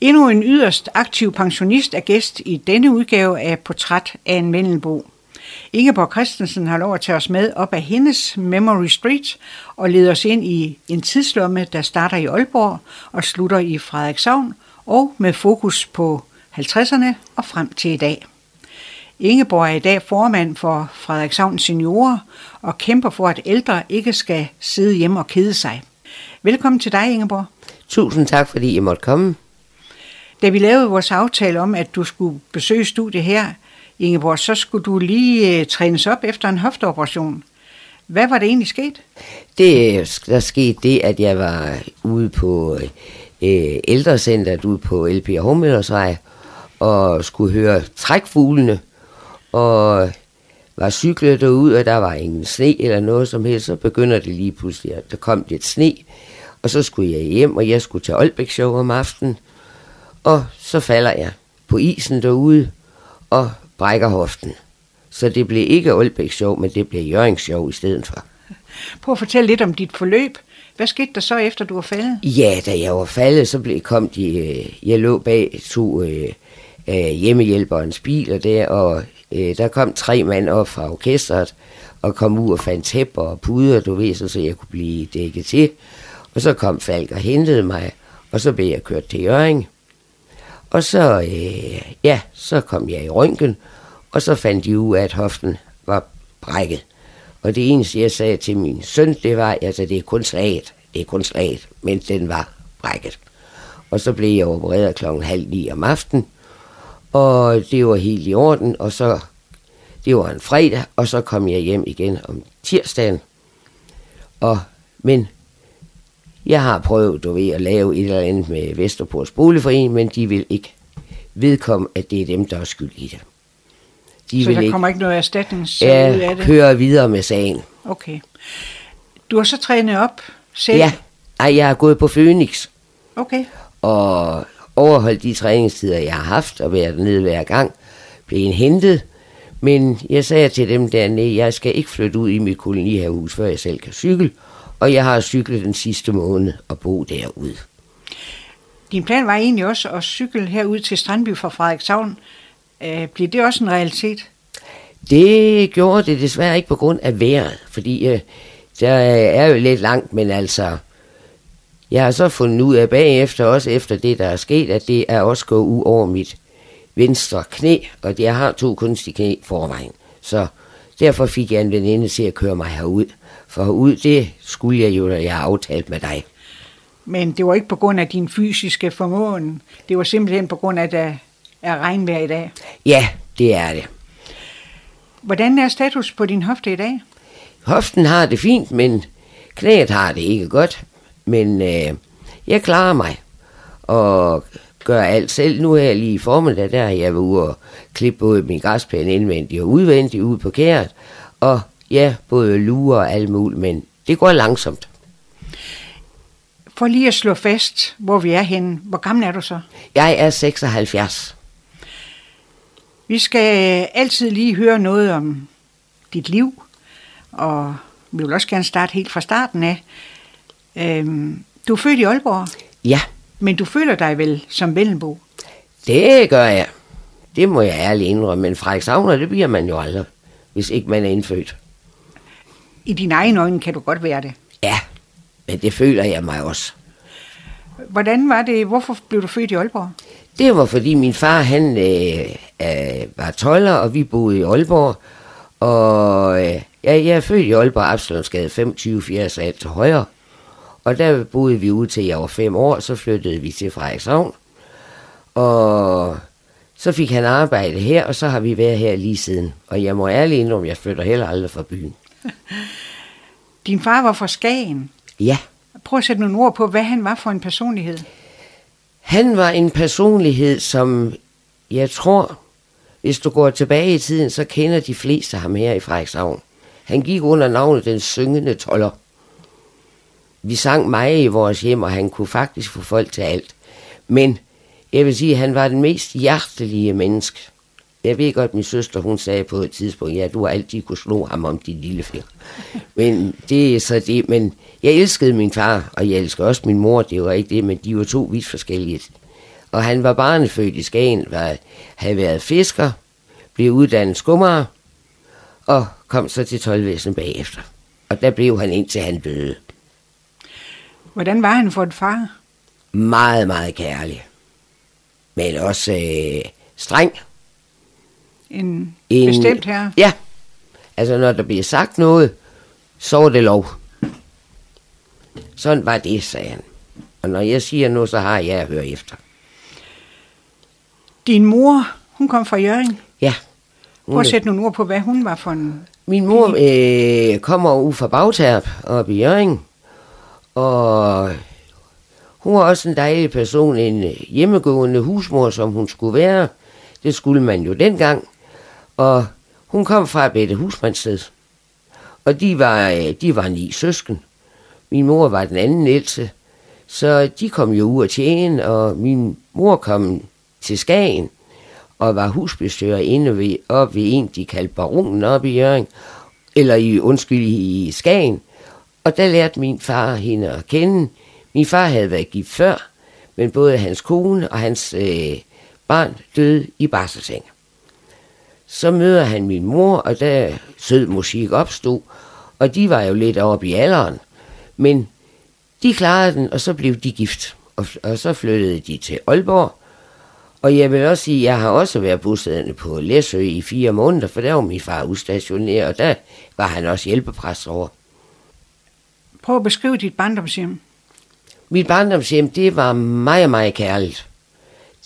Endnu en yderst aktiv pensionist er gæst i denne udgave af Portræt af en Mendelbo. Ingeborg Christensen har lov at tage os med op af hendes Memory Street og leder os ind i en tidslomme, der starter i Aalborg og slutter i Frederikshavn, og med fokus på 50'erne og frem til i dag. Ingeborg er i dag formand for Frederikshavn Seniorer og kæmper for, at ældre ikke skal sidde hjemme og kede sig. Velkommen til dig, Ingeborg. Tusind tak, fordi I måtte komme. Da vi lavede vores aftale om, at du skulle besøge studiet her, Ingeborg, så skulle du lige øh, trænes op efter en hofteoperation. Hvad var det egentlig sket? Det, der skete det, at jeg var ude på øh, ældrecenteret ude på LP Hormøllersvej og skulle høre trækfuglene og var cyklet derud, og der var ingen sne eller noget som helst, så begynder det lige pludselig, at der kom lidt sne, og så skulle jeg hjem, og jeg skulle til Aalbæk Show om aftenen, og så falder jeg på isen derude og brækker hoften. Så det blev ikke Aalbæk Show, men det blev Jørgens Show i stedet for. Prøv at fortælle lidt om dit forløb. Hvad skete der så, efter du var faldet? Ja, da jeg var faldet, så blev, kom de, øh, jeg lå bag to øh, øh, hjemmehjælperens biler der, og øh, der kom tre mand op fra orkestret, og kom ud og fandt tæpper og puder, du ved, så, så jeg kunne blive dækket til. Og så kom Falk og hentede mig, og så blev jeg kørt til Jørgen. Og så, øh, ja, så kom jeg i røntgen, og så fandt de ud af, at hoften var brækket. Og det eneste, jeg sagde til min søn, det var, altså det er kun slaget, det er kun slaget, men den var brækket. Og så blev jeg opereret klokken halv ni om aftenen, og det var helt i orden, og så, det var en fredag, og så kom jeg hjem igen om tirsdagen. Og, men jeg har prøvet, du ved, at lave et eller andet med Vesterports Boligforening, men de vil ikke vedkomme, at det er dem, der er skyld i det. De så vil der kommer ikke noget erstatnings ja, ud af det? køre videre med sagen. Okay. Du har så trænet op selv? Ja, Ej, jeg har gået på Phoenix. Okay. Og overholdt de træningstider, jeg har haft, og været nede hver gang, blev en hentet. Men jeg sagde til dem dernede, jeg skal ikke flytte ud i mit kolonihavehus, før jeg selv kan cykle. Og jeg har cyklet den sidste måned og bo derude. Din plan var egentlig også at cykle herud til Strandby fra Frederikshavn. Øh, bliver det også en realitet? Det gjorde det desværre ikke på grund af vejret, fordi øh, der er jo lidt langt, men altså, jeg har så fundet ud af bagefter, også efter det, der er sket, at det er også gået ud over mit venstre knæ, og jeg har to kunstige knæ forvejen. Så derfor fik jeg en veninde til at køre mig herud. For ud, det skulle jeg jo, da jeg har aftalt med dig. Men det var ikke på grund af din fysiske formåen. Det var simpelthen på grund af, at der er regnvejr i dag. Ja, det er det. Hvordan er status på din hofte i dag? Hoften har det fint, men knæet har det ikke godt. Men øh, jeg klarer mig og gør alt selv. Nu er jeg lige i formiddag, der jeg var ude og klippe både min græsplæne indvendigt og udvendigt ude på kæret. Og ja, både lurer og alt muligt, men det går langsomt. For lige at slå fast, hvor vi er henne. Hvor gammel er du så? Jeg er 76. Vi skal altid lige høre noget om dit liv, og vi vil også gerne starte helt fra starten af. Øhm, du er født i Aalborg? Ja. Men du føler dig vel som Vellenbo? Det gør jeg. Det må jeg ærligt indrømme, men Frederikshavner, det bliver man jo aldrig, hvis ikke man er indfødt. I dine egne øjne kan du godt være det? Ja, men det føler jeg mig også. Hvordan var det? Hvorfor blev du født i Aalborg? Det var fordi min far, han øh, øh, var tolder, og vi boede i Aalborg. Og øh, ja, jeg er født i Aalborg, Absalonsgade 25, 4 sat til højre. Og der boede vi ude til jeg var fem år, så flyttede vi til Frederikshavn. Og så fik han arbejde her, og så har vi været her lige siden. Og jeg må ærligt indrømme, jeg flytter heller aldrig fra byen. Din far var fra Skagen. Ja. Prøv at sætte nogle ord på, hvad han var for en personlighed. Han var en personlighed, som jeg tror, hvis du går tilbage i tiden, så kender de fleste ham her i Frederikshavn. Han gik under navnet Den Syngende Toller. Vi sang meget i vores hjem, og han kunne faktisk få folk til alt. Men jeg vil sige, at han var den mest hjertelige menneske. Jeg ved godt, at min søster hun sagde på et tidspunkt, ja, du har altid kunne slå ham om din lille finger. Men det er så det. Men jeg elskede min far, og jeg elsker også min mor, det var ikke det, men de var to vidt forskellige. Og han var barnefødt i Skagen, var, havde været fisker, blev uddannet skummer, og kom så til 12 bagefter. Og der blev han indtil han døde. Hvordan var han for en far? Meget, meget kærlig. Men også øh, streng. En, en bestemt her? Ja. Altså, når der bliver sagt noget, så er det lov. Sådan var det, sagde han. Og når jeg siger noget, så har jeg at høre efter. Din mor, hun kom fra Jørgen? Ja. Prøv at sætte nogle ord på, hvad hun var for en... Min mor øh, kommer ud fra Bagterp op i Jørgen. Og hun var også en dejlig person, en hjemmegående husmor, som hun skulle være. Det skulle man jo dengang. Og hun kom fra et bedre husmandssted. Og de var, øh, de var ni søsken. Min mor var den anden ældste. Så de kom jo ud at tjene, og min mor kom til Skagen og var husbestyrer inde ved, op ved en, de kaldte baronen op i Jøring, eller i, undskyld, i Skagen. Og der lærte min far hende at kende. Min far havde været gift før, men både hans kone og hans øh, barn døde i barselseng. Så møder han min mor, og der sød musik opstod, og de var jo lidt oppe i alderen. Men de klarede den, og så blev de gift. Og, og så flyttede de til Aalborg. Og jeg vil også sige, at jeg har også været bosiddende på Læsø i fire måneder, for der var min far udstationeret, og der var han også hjælpepræst over. Prøv at beskrive dit barndomshjem. Mit barndomshjem, det var meget, meget kærligt.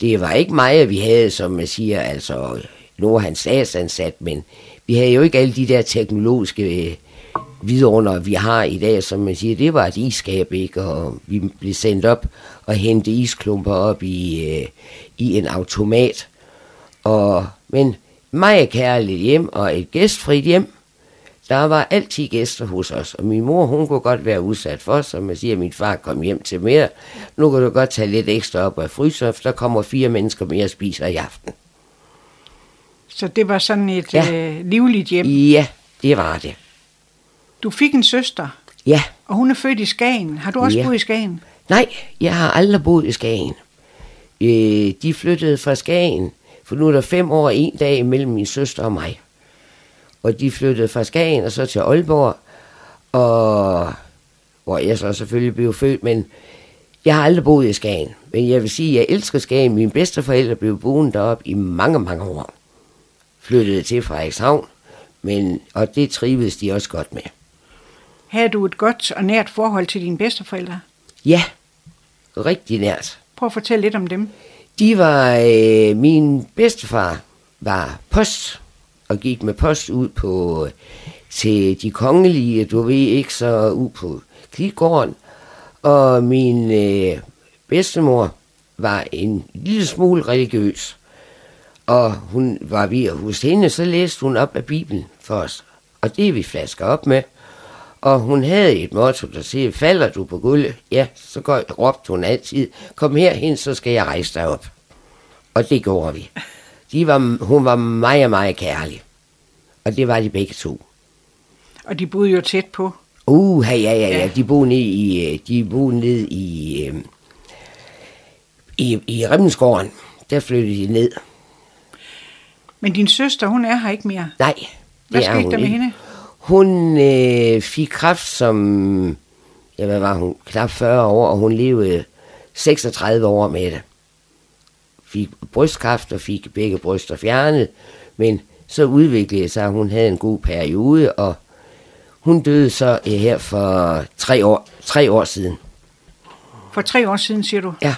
Det var ikke meget, vi havde, som man siger, altså, nu var han statsansat, men vi havde jo ikke alle de der teknologiske øh, vidunder, vi har i dag, som man siger, det var et iskab, ikke? Og vi blev sendt op og hente isklumper op i, øh, i en automat. Og, men meget kærligt hjem og et gæstfrit hjem. Der var altid gæster hos os, og min mor, hun kunne godt være udsat for, som man siger, at min far kom hjem til mere. Nu kan du godt tage lidt ekstra op af fryser, for der kommer fire mennesker mere og spiser i aften. Så det var sådan et ja. øh, livligt hjem? Ja, det var det. Du fik en søster? Ja. Og hun er født i Skagen. Har du også ja. boet i Skagen? Nej, jeg har aldrig boet i Skagen. Øh, de flyttede fra Skagen, for nu er der fem år og en dag mellem min søster og mig. Og de flyttede fra Skagen og så til Aalborg, og hvor jeg så selvfølgelig blev født, men jeg har aldrig boet i Skagen. Men jeg vil sige, at jeg elsker Skagen. Mine bedsteforældre blev boende deroppe i mange, mange år. Flyttede til Frederikshavn, men, og det trivedes de også godt med. Havde du et godt og nært forhold til dine bedsteforældre? Ja, rigtig nært. Prøv at fortælle lidt om dem. De var, øh, min bedstefar var post, og gik med post ud på, til de kongelige, du ved ikke, så ud på Klitgården. Og min øh, bedstemor var en lille smule religiøs. Og hun var ved hos hende, så læste hun op af Bibelen for os. Og det vi flasker op med. Og hun havde et motto, der siger, falder du på gulvet? Ja, så går, råbte hun altid, kom herhen, så skal jeg rejse dig op. Og det gjorde vi. De var, hun var meget, meget kærlig. Og det var de begge to. Og de boede jo tæt på. Uh, ja, ja, ja. De boede nede i, øh, de boede nede i, øh, i, i Remmensgården. Der flyttede de ned. Men din søster, hun er her ikke mere? Nej, det Hvad skete der med ikke. hende? Hun øh, fik kræft som, ja, hvad var hun, knap 40 år, og hun levede 36 år med det. Fik brystkræft og fik begge bryster fjernet, men så udviklede det sig, at hun havde en god periode, og hun døde så øh, her for tre år, tre år siden. For tre år siden, siger du? Ja.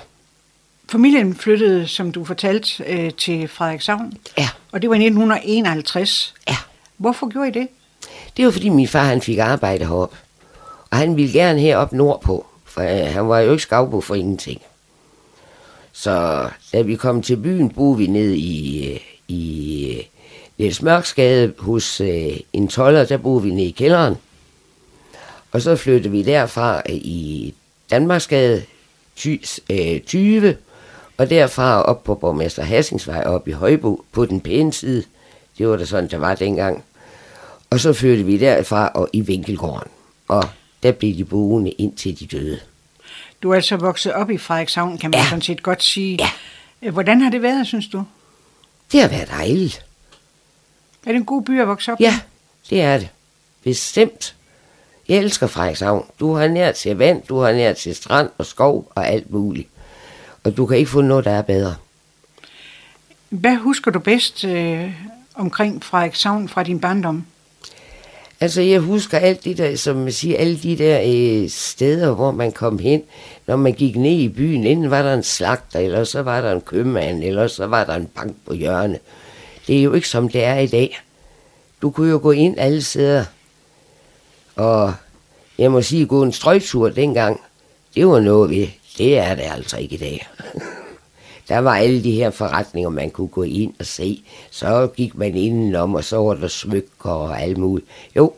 Familien flyttede, som du fortalte, øh, til Frederikshavn. Ja. Og det var i 1951. Ja. Hvorfor gjorde I det? Det var fordi min far han fik arbejde heroppe. Og han ville gerne herop nordpå, for øh, han var jo ikke skavbo for ingenting. Så da vi kom til byen, boede vi ned i, øh, i Niels Mørksgade hos øh, en toller, der boede vi nede i kælderen. Og så flyttede vi derfra øh, i Danmarksgade 20, øh, og derfra op på Borgmester Hassingsvej op i Højbo på den pæne side. Det var da sådan, der var dengang. Og så flyttede vi derfra og i Vinkelgården. Og der blev de boende indtil de døde. Du er altså vokset op i Frederikshavn, kan man Ja. sådan set godt sige. Ja. Øh, Hvordan har det været, synes du? Det har været dejligt. Er det en god by at vokse op i? Ja, det er det. Bestemt. Jeg elsker Frederikshavn. Du har nær til vand, du har nær til strand og skov og alt muligt. Og du kan ikke få noget, der er bedre. Hvad husker du bedst øh, omkring Frederikshavn fra din barndom? Altså, jeg husker alt det der, som man siger, alle de der øh, steder, hvor man kom hen, når man gik ned i byen. Enten var der en slagter, eller så var der en købmand, eller så var der en bank på hjørne. Det er jo ikke som det er i dag. Du kunne jo gå ind alle steder. Og jeg må sige, gå en strøgtur dengang, det var noget ved. Det er det altså ikke i dag. Der var alle de her forretninger, man kunne gå ind og se. Så gik man indenom, og så var der smykker og alt muligt. Jo,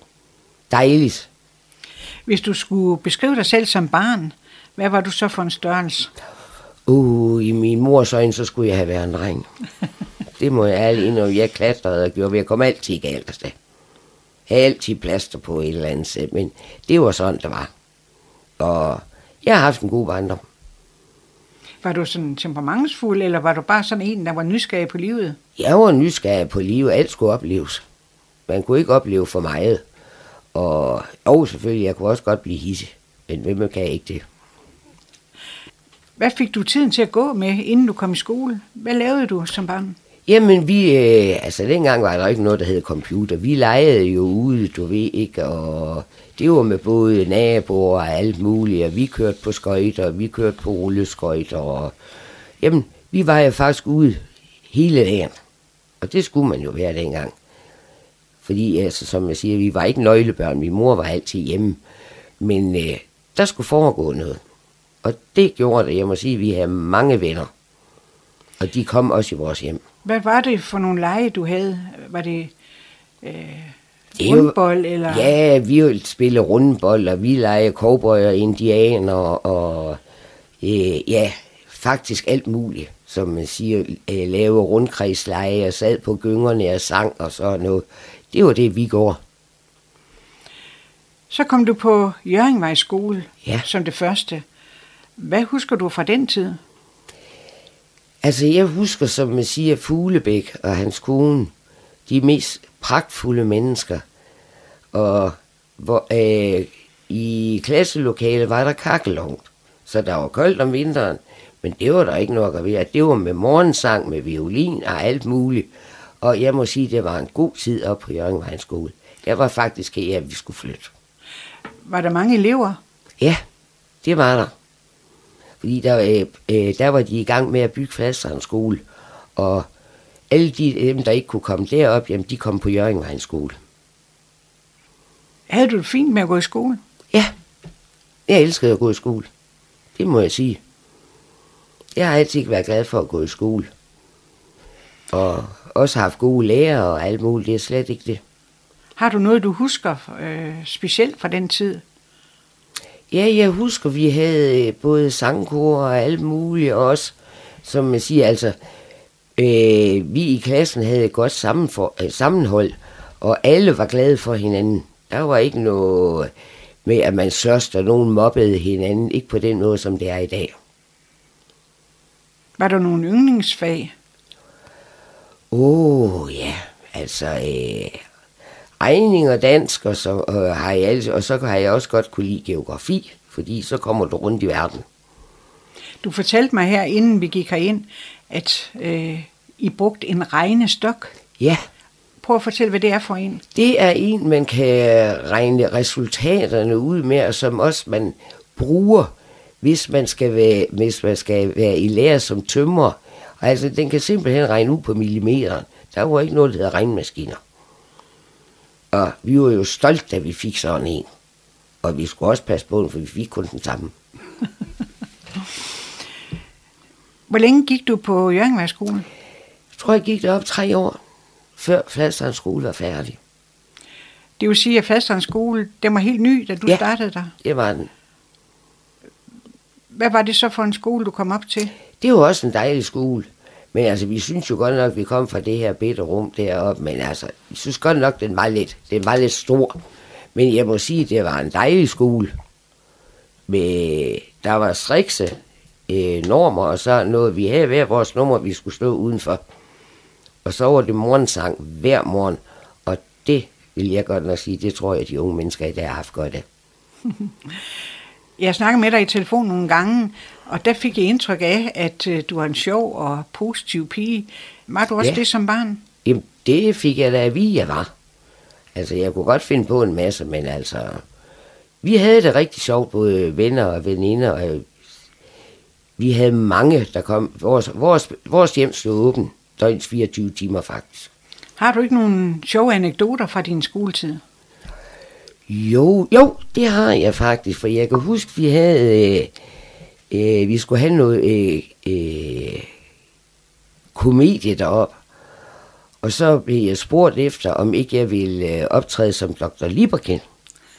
dejligt. Hvis du skulle beskrive dig selv som barn, hvad var du så for en størrelse? Uh, i min mors øjne, så skulle jeg have været en dreng. Det må jeg ærligt indrømme. Jeg klatrede og gjorde, jeg kom altid galt. Jeg havde altid plaster på et eller andet sæt, men det var sådan, det var. Og jeg har haft en god barndom. Var du sådan temperamentsfuld, eller var du bare sådan en, der var nysgerrig på livet? Jeg var nysgerrig på livet, alt skulle opleves. Man kunne ikke opleve for meget. Og jo, selvfølgelig, jeg kunne også godt blive hissig. Men hvem kan ikke det? Hvad fik du tiden til at gå med, inden du kom i skole? Hvad lavede du som barn? Jamen, vi, øh, altså dengang var der ikke noget, der hed computer. Vi legede jo ude, du ved ikke, og det var med både naboer og alt muligt, og vi kørte på skøjter, og vi kørte på rulleskøjter, og jamen, vi var jo faktisk ude hele dagen. Og det skulle man jo være dengang. Fordi, altså, som jeg siger, vi var ikke nøglebørn, min mor var altid hjemme. Men øh, der skulle foregå noget. Og det gjorde det, jeg må sige, at vi havde mange venner. Og de kom også i vores hjem. Hvad var det for nogle lege, du havde? Var det øh, rundbold, eller? Ja, vi ville spille rundbold, og vi leger cowboy og indianer, og øh, ja, faktisk alt muligt, som man siger, øh, lave rundkredsleje og sad på gyngerne og sang og sådan noget. Det var det, vi gjorde. Så kom du på Jørgenvej skole Ja. som det første. Hvad husker du fra den tid? Altså, jeg husker, som man siger, Fuglebæk og hans kone, de mest pragtfulde mennesker. Og hvor, øh, i klasselokalet var der kakkelovn, så der var koldt om vinteren, men det var der ikke nok at være. Det var med morgensang, med violin og alt muligt. Og jeg må sige, det var en god tid op på Jørgen skole. Der var faktisk her, at vi skulle flytte. Var der mange elever? Ja, det var der. Fordi der, øh, øh, der var de i gang med at bygge Fladstrand skole, og alle de, dem, der ikke kunne komme derop, jamen, de kom på Jørgenvejens skole. Havde du det fint med at gå i skole? Ja, jeg elskede at gå i skole. Det må jeg sige. Jeg har altid været glad for at gå i skole. Og også haft gode lærere og alt muligt. Det er slet ikke det. Har du noget, du husker øh, specielt fra den tid? Ja, jeg husker, vi havde øh, både sangkor og alt muligt og også, som man siger, altså, øh, vi i klassen havde et godt sammenfor, øh, sammenhold, og alle var glade for hinanden. Der var ikke noget med, at man slås, og nogen mobbede hinanden. Ikke på den måde, som det er i dag. Var der nogle yndlingsfag? Åh, oh, ja, altså, øh, regning og dansk, og så, øh, har jeg, og så har jeg også godt kunne lide geografi, fordi så kommer du rundt i verden. Du fortalte mig her, inden vi gik herind, at øh, I brugte en regnestok. Ja, Prøv at fortælle, hvad det er for en. Det er en, man kan regne resultaterne ud med, og som også man bruger, hvis man skal være, hvis man skal være i lære som tømrer. Altså, den kan simpelthen regne ud på millimeteren. Der var ikke noget, der hedder regnmaskiner. Og vi var jo stolte, da vi fik sådan en. Og vi skulle også passe på den, for vi fik kun den samme. Hvor længe gik du på Jørgenvejskolen? Jeg tror, jeg gik derop tre år, før Fladstrand skole var færdig. Det vil sige, at Fladstrand skole, den var helt ny, da du Ja. startede der. Det var den. Hvad var det så for en skole, du kom op til? Det var også en dejlig skole. Men altså, vi synes jo godt nok, at vi kom fra det her bitte rum deroppe, men altså, vi synes godt nok, den var lidt, den var lidt stor. Men jeg må sige, at det var en dejlig skole. med, der var strikse øh, normer, og så noget, vi havde hver vores nummer, vi skulle stå udenfor. Og så var det morgensang hver morgen, og det vil jeg godt nok sige, det tror jeg, de unge mennesker i dag har haft godt af. Jeg snakker med dig i telefon nogle gange, og der fik jeg indtryk af, at øh, du er en sjov og positiv pige. Var du også Ja. det som barn? Jamen, det fik jeg da at vide, jeg var. Altså, jeg kunne godt finde på en masse, men altså... Vi havde det rigtig sjovt, både venner og veninder, og vi havde mange, der kom. Vores, vores, vores hjem stod åben døgns 24 timer faktisk. Har du ikke nogen sjove anekdoter fra din skoletid? Jo, jo, det har jeg faktisk, for jeg kan huske, vi havde, øh, øh, vi skulle have noget øh, øh, komedie derop, og så blev jeg spurgt efter, om ikke jeg ville øh, optræde som Dr. Lieberkind.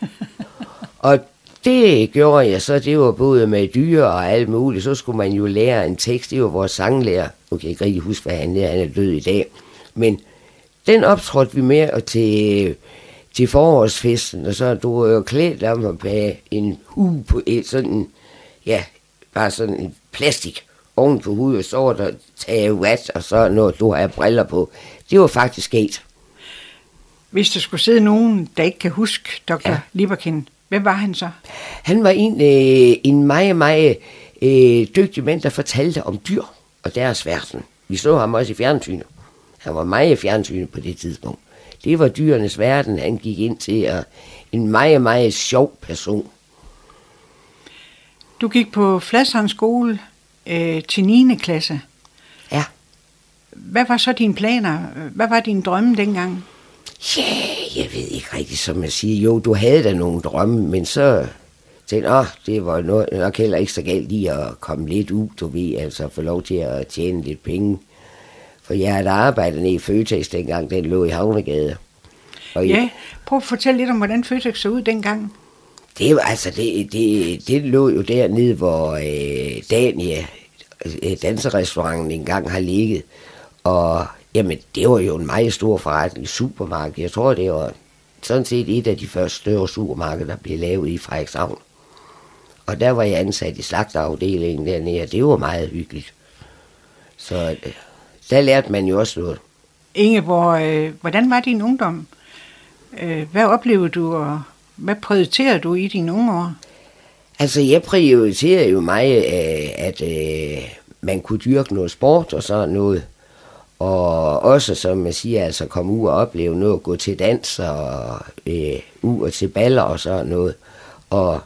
og det gjorde jeg så, det var både med dyr og alt muligt, så skulle man jo lære en tekst, det var vores sanglærer, nu kan jeg ikke rigtig huske, hvad han er, han er død i dag, men den optrådte vi med og til, til forårsfesten, og så du var jo klædt om have en hue på et sådan, ja, bare sådan en plastik oven på hovedet, og så var der taget vat, og så noget, du har briller på. Det var faktisk sket. Hvis der skulle sidde nogen, der ikke kan huske Dr. Ja. Lieberkind, hvem var han så? Han var en, øh, en meget, meget øh, dygtig mand, der fortalte om dyr og deres verden. Vi så ham også i fjernsynet. Han var meget i fjernsynet på det tidspunkt. Det var dyrenes verden, han gik ind til, og en meget, meget sjov person. Du gik på Fladshavns skole øh, til 9. klasse. Ja. Hvad var så dine planer? Hvad var dine drømme dengang? Ja, jeg ved ikke rigtigt, som jeg siger. Jo, du havde da nogle drømme, men så tænkte jeg, det var noget, nok heller ikke så galt lige at komme lidt ud, du ved, altså få lov til at tjene lidt penge. For jeg havde arbejdet nede i Føtex dengang, den lå i Havnegade. Og Ja, prøv at fortælle lidt om, hvordan Føtex så ud dengang. Det var altså, det, det, det lå jo dernede, hvor øh, Dania, øh, danserestauranten, engang har ligget. Og jamen, det var jo en meget stor forretning, supermarked. Jeg tror, det var sådan set et af de første større supermarkeder, der blev lavet i Frederikshavn. Og der var jeg ansat i slagterafdelingen dernede, og det var meget hyggeligt. Så øh, der lærte man jo også noget. Ingeborg, øh, hvordan var din ungdom? Øh, hvad oplevede du, og hvad prioriterede du i dine unge år? Altså, jeg prioriterer jo meget, øh, at øh, man kunne dyrke noget sport og sådan noget. Og også, som man siger, altså komme ud og opleve noget, gå til dans og øh, ud og til baller og sådan noget. Og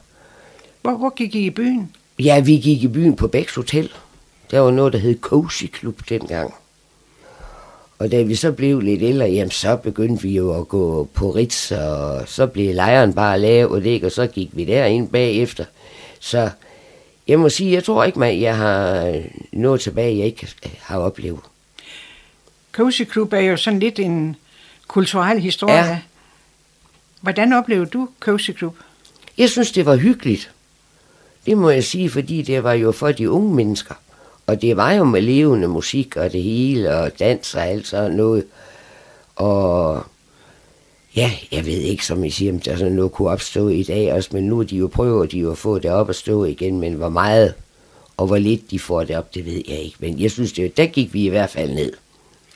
Hvor, hvor gik I i byen? ja, vi gik i byen på Bæks Hotel. Der var noget, der hed Cozy Club dengang. Og da vi så blev lidt ældre, jamen så begyndte vi jo at gå på Ritz, og så blev lejren bare lavet, ikke? og så gik vi derind bagefter. Så jeg må sige, jeg tror ikke, at jeg har noget tilbage, jeg ikke har oplevet. Cozy Club er jo sådan lidt en kulturel historie. Ja. Hvordan oplevede du Cozy Club? Jeg synes, det var hyggeligt. Det må jeg sige, fordi det var jo for de unge mennesker. Og det var jo med levende musik og det hele, og dans og alt sådan noget. Og ja, jeg ved ikke, som I siger, om der sådan noget kunne opstå i dag også, men nu de jo prøver de jo at få det op at stå igen, men hvor meget og hvor lidt de får det op, det ved jeg ikke. Men jeg synes, det, der gik vi i hvert fald ned.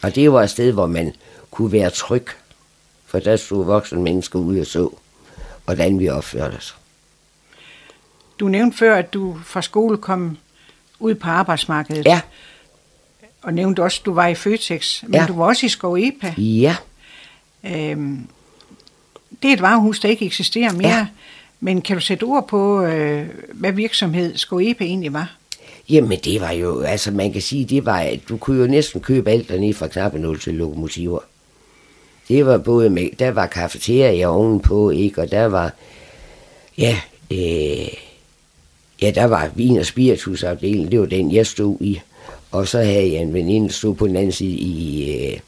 Og det var et sted, hvor man kunne være tryg, for der stod voksne mennesker ude og så, hvordan vi opførte os. Du nævnte før, at du fra skole kom ud på arbejdsmarkedet. Ja, Og nævnte også, at du var i Føtex. Men Ja. du var også i Skov Epa. ja, Øhm, det er et varehus, der ikke eksisterer mere. Ja. Men kan du sætte ord på, øh, hvad virksomhed Skov Epa egentlig var? Jamen det var jo, altså man kan sige, det var, at du kunne jo næsten købe alt dernede fra knappenål til lokomotiver. Det var både med, der var kafeteria ovenpå, ikke, og der var, ja, øh, ja, der var vin- og spiritusafdelingen, det var den, jeg stod i. Og så havde jeg en veninde, der stod på den anden side i, øh,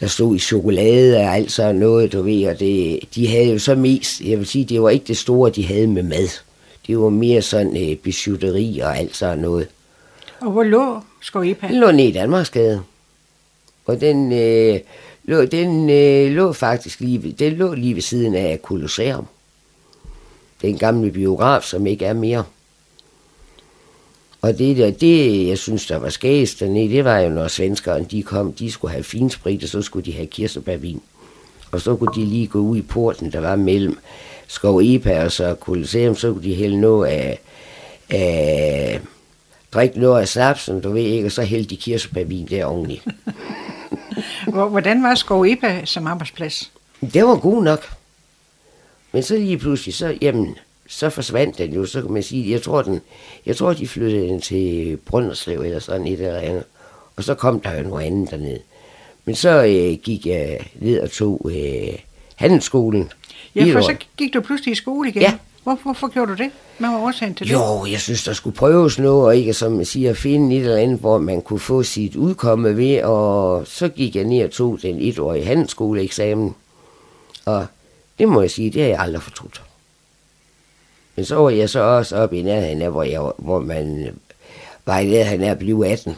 der stod i chokolade og alt sådan noget, du ved, og det, de havde jo så mest, jeg vil sige, det var ikke det store, de havde med mad. Det var mere sådan øh, bijouteri og alt sådan noget. Og hvor lå Skov Epa? Den lå nede i Danmarksgade. Og den, øh, lå, den øh, lå faktisk lige den lå lige ved siden af Colosseum. Den gamle biograf, som ikke er mere. Og det, der, det jeg synes, der var skæst dernede, det var jo, når svenskerne de kom, de skulle have finsprit, og så skulle de have kirsebærvin. Og så kunne de lige gå ud i porten, der var mellem Skov Epa og så Colosseum, så kunne de hælde noget af, af drikke noget af snapsen, du ved ikke, og så hælde de kirsebærvin der ordentligt. Hvordan var Skov Epa som arbejdsplads? Det var god nok. Men så lige pludselig, så, jamen, så forsvandt den jo, så kan man sige, jeg tror, den, jeg tror de flyttede den til Brønderslev eller sådan et eller andet. Og så kom der jo noget andet dernede. Men så øh, gik jeg ned og tog øh, handelsskolen. Ja, for så gik du pludselig i skole igen. Ja. Hvor, hvorfor gjorde du det? Hvad var årsagen til det? Jo, jeg synes, der skulle prøves noget, og ikke som man siger, finde et eller andet, hvor man kunne få sit udkomme ved, og så gik jeg ned og tog den etårige handelsskoleeksamen. Og det må jeg sige, det har jeg aldrig fortrudt. Men så var jeg så også oppe i nærheden af, hvor, jeg, hvor man var i nærheden af at blive 18.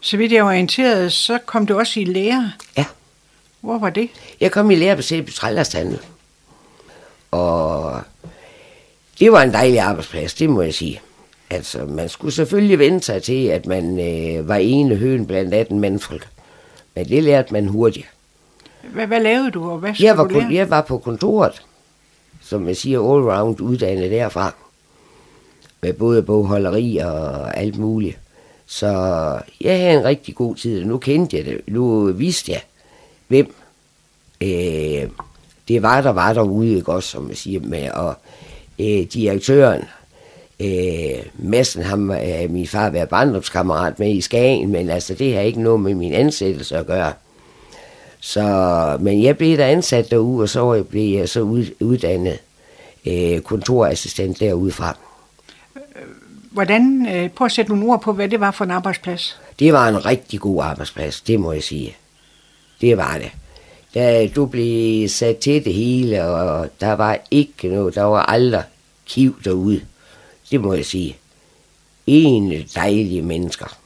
Så vidt jeg var orienteret, så kom du også i lære. Ja. Hvor var det? Jeg kom i lære på Sæby Trællershandel. Og det var en dejlig arbejdsplads, det må jeg sige. Altså, man skulle selvfølgelig vente sig til, at man øh, var ene høen blandt 18 mandfolk. Men det lærte man hurtigt. Hvad, hvad lavede du, og hvad Jeg var, du jeg var på kontoret, som jeg siger, all-round uddannet derfra. Med både bogholderi og alt muligt. Så jeg havde en rigtig god tid, og nu kendte jeg det. Nu vidste jeg, hvem øh, det var, der var derude, ikke også, som jeg siger, med, og øh, direktøren, øh, Messen, ham er min far været barndomskammerat med i Skagen, men altså, det har ikke noget med min ansættelse at gøre. Så, men jeg blev der ansat derude, og så blev jeg så ud, uddannet øh, kontorassistent derudefra. Hvordan, øh, prøv at sætte nogle ord på, hvad det var for en arbejdsplads. Det var en rigtig god arbejdsplads, det må jeg sige. Det var det. Da du blev sat til det hele, og der var ikke noget, der var aldrig kiv derude. Det må jeg sige. En dejlige mennesker.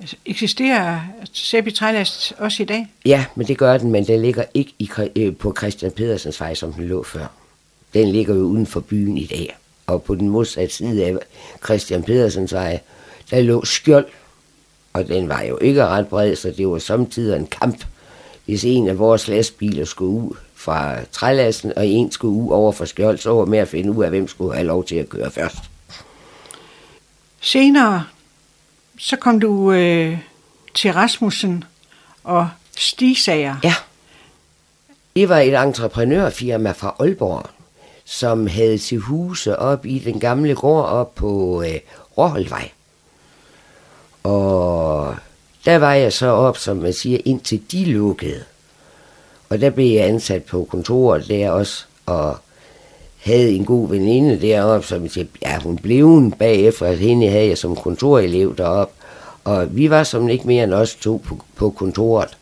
Altså, Eksisterer Sæby Trælast også i dag? Ja, men det gør den, men den ligger ikke i, øh, på Christian Pedersens vej, som den lå før. Den ligger jo uden for byen i dag. Og på den modsatte side af Christian Pedersens vej, der lå skjold. Og den var jo ikke ret bred, så det var samtidig en kamp. Hvis en af vores lastbiler skulle ud fra trælasten, og en skulle ud over for skjold, så var med at finde ud af, hvem skulle have lov til at køre først. Senere, så kom du øh, til Rasmussen og Stisager. Ja. Det var et entreprenørfirma fra Aalborg, som havde til huse op i den gamle gård op på øh, Råholdvej. Og der var jeg så op, som man siger, indtil de lukkede. Og der blev jeg ansat på kontoret der også, og havde en god veninde deroppe, som jeg ja, hun blev en bagefter, at hende havde jeg som kontorelev deroppe. Og vi var som ikke mere end os to på, på kontoret.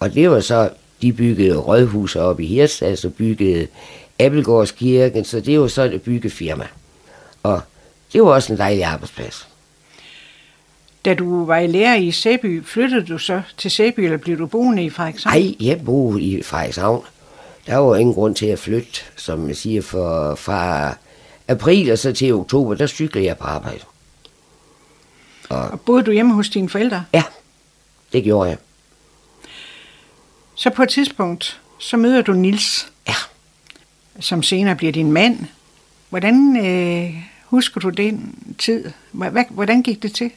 Og det var så, de byggede rådhuset op i Hirtshals og byggede Abelgårdskirken, så det var så et byggefirma. Og det var også en dejlig arbejdsplads. Da du var i lære i Sæby, flyttede du så til Sæby, eller blev du boende i Frederikshavn? Nej, jeg boede i Frederikshavn. Der var ingen grund til at flytte, som jeg siger, for, fra april og så til oktober, der cyklede jeg på arbejde. Og boede du hjemme hos dine forældre? Ja, det gjorde jeg. Så på et tidspunkt, så møder du Nils, Ja, som senere bliver din mand. Hvordan øh, husker du den tid? Hvordan gik det til?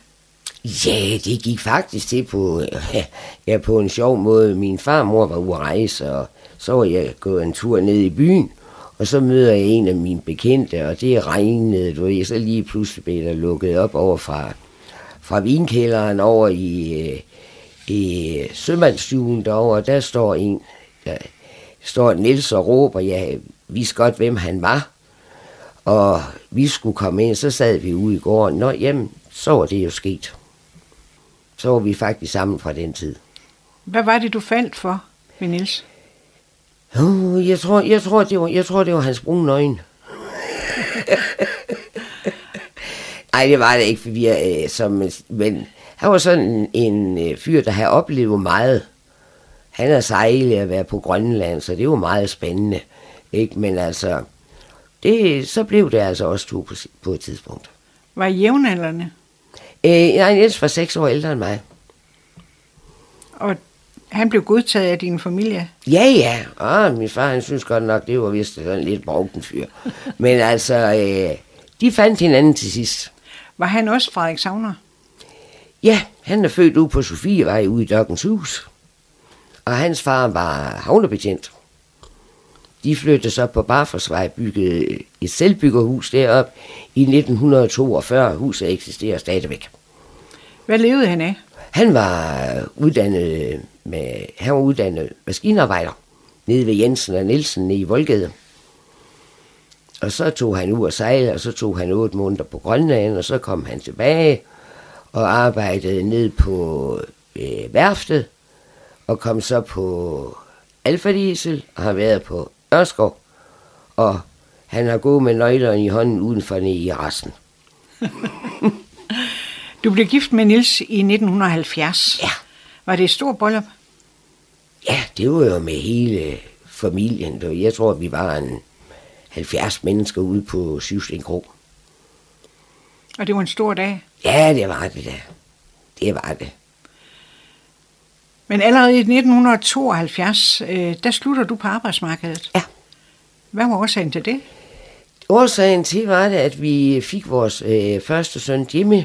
Ja, det gik faktisk til på, ja, på en sjov måde. Min farmor var ude at rejse, og så var jeg gået en tur ned i byen, og så møder jeg en af mine bekendte, og det regnede, du ved, så lige pludselig blev der lukket op over fra, fra vinkælderen over i, øh, i sømandsstuen derovre, og der står en, der står Niels og råber, jeg vidste godt, hvem han var, og vi skulle komme ind, så sad vi ude i gården, nå jamen, så var det jo sket. Så var vi faktisk sammen fra den tid. Hvad var det, du faldt for med Nils? Oh, jeg, tror, jeg, tror, det var, jeg tror, det var hans brune øjne. Nej, det var det ikke, for vi er, øh, som, men han var sådan en, øh, fyr, der havde oplevet meget. han har sejlet at være på Grønland, så det var meget spændende. Ikke? Men altså, det, så blev det altså også to på, på et tidspunkt. Var I jævnaldrende? Øh, nej, Niels var seks år ældre end mig. Og han blev godtaget af din familie? Ja, ja. Og min far, han synes godt nok, det var vist sådan lidt broken fyr. Men altså, øh, de fandt hinanden til sidst. Var han også Frederik Savner? Ja, han er født ude på Sofievej ude i Dokkens Hus. Og hans far var havnebetjent. De flyttede så på Barforsvej, byggede et selvbyggerhus derop i 1942. Huset eksisterer stadigvæk. Hvad levede han af? Han var uddannet, med, han var uddannet maskinarbejder nede ved Jensen og Nielsen i Voldgade. Og så tog han ud og sejlede, og så tog han otte måneder på Grønland, og så kom han tilbage og arbejdede ned på øh, værftet, og kom så på Alfa Diesel, og har været på Ørskov, og han har gået med nøglerne i hånden uden for ned i resten. du blev gift med Nils i 1970. Ja. Var det et stort bryllup? Ja, det var jo med hele familien. Jeg tror, vi var en 70 mennesker ude på Syvsten Kro. Og det var en stor dag? Ja, det var det da. Det var det. Men allerede i 1972, øh, der slutter du på arbejdsmarkedet. Ja. Hvad var årsagen til det? Årsagen til var det, at vi fik vores øh, første søn Jimmy,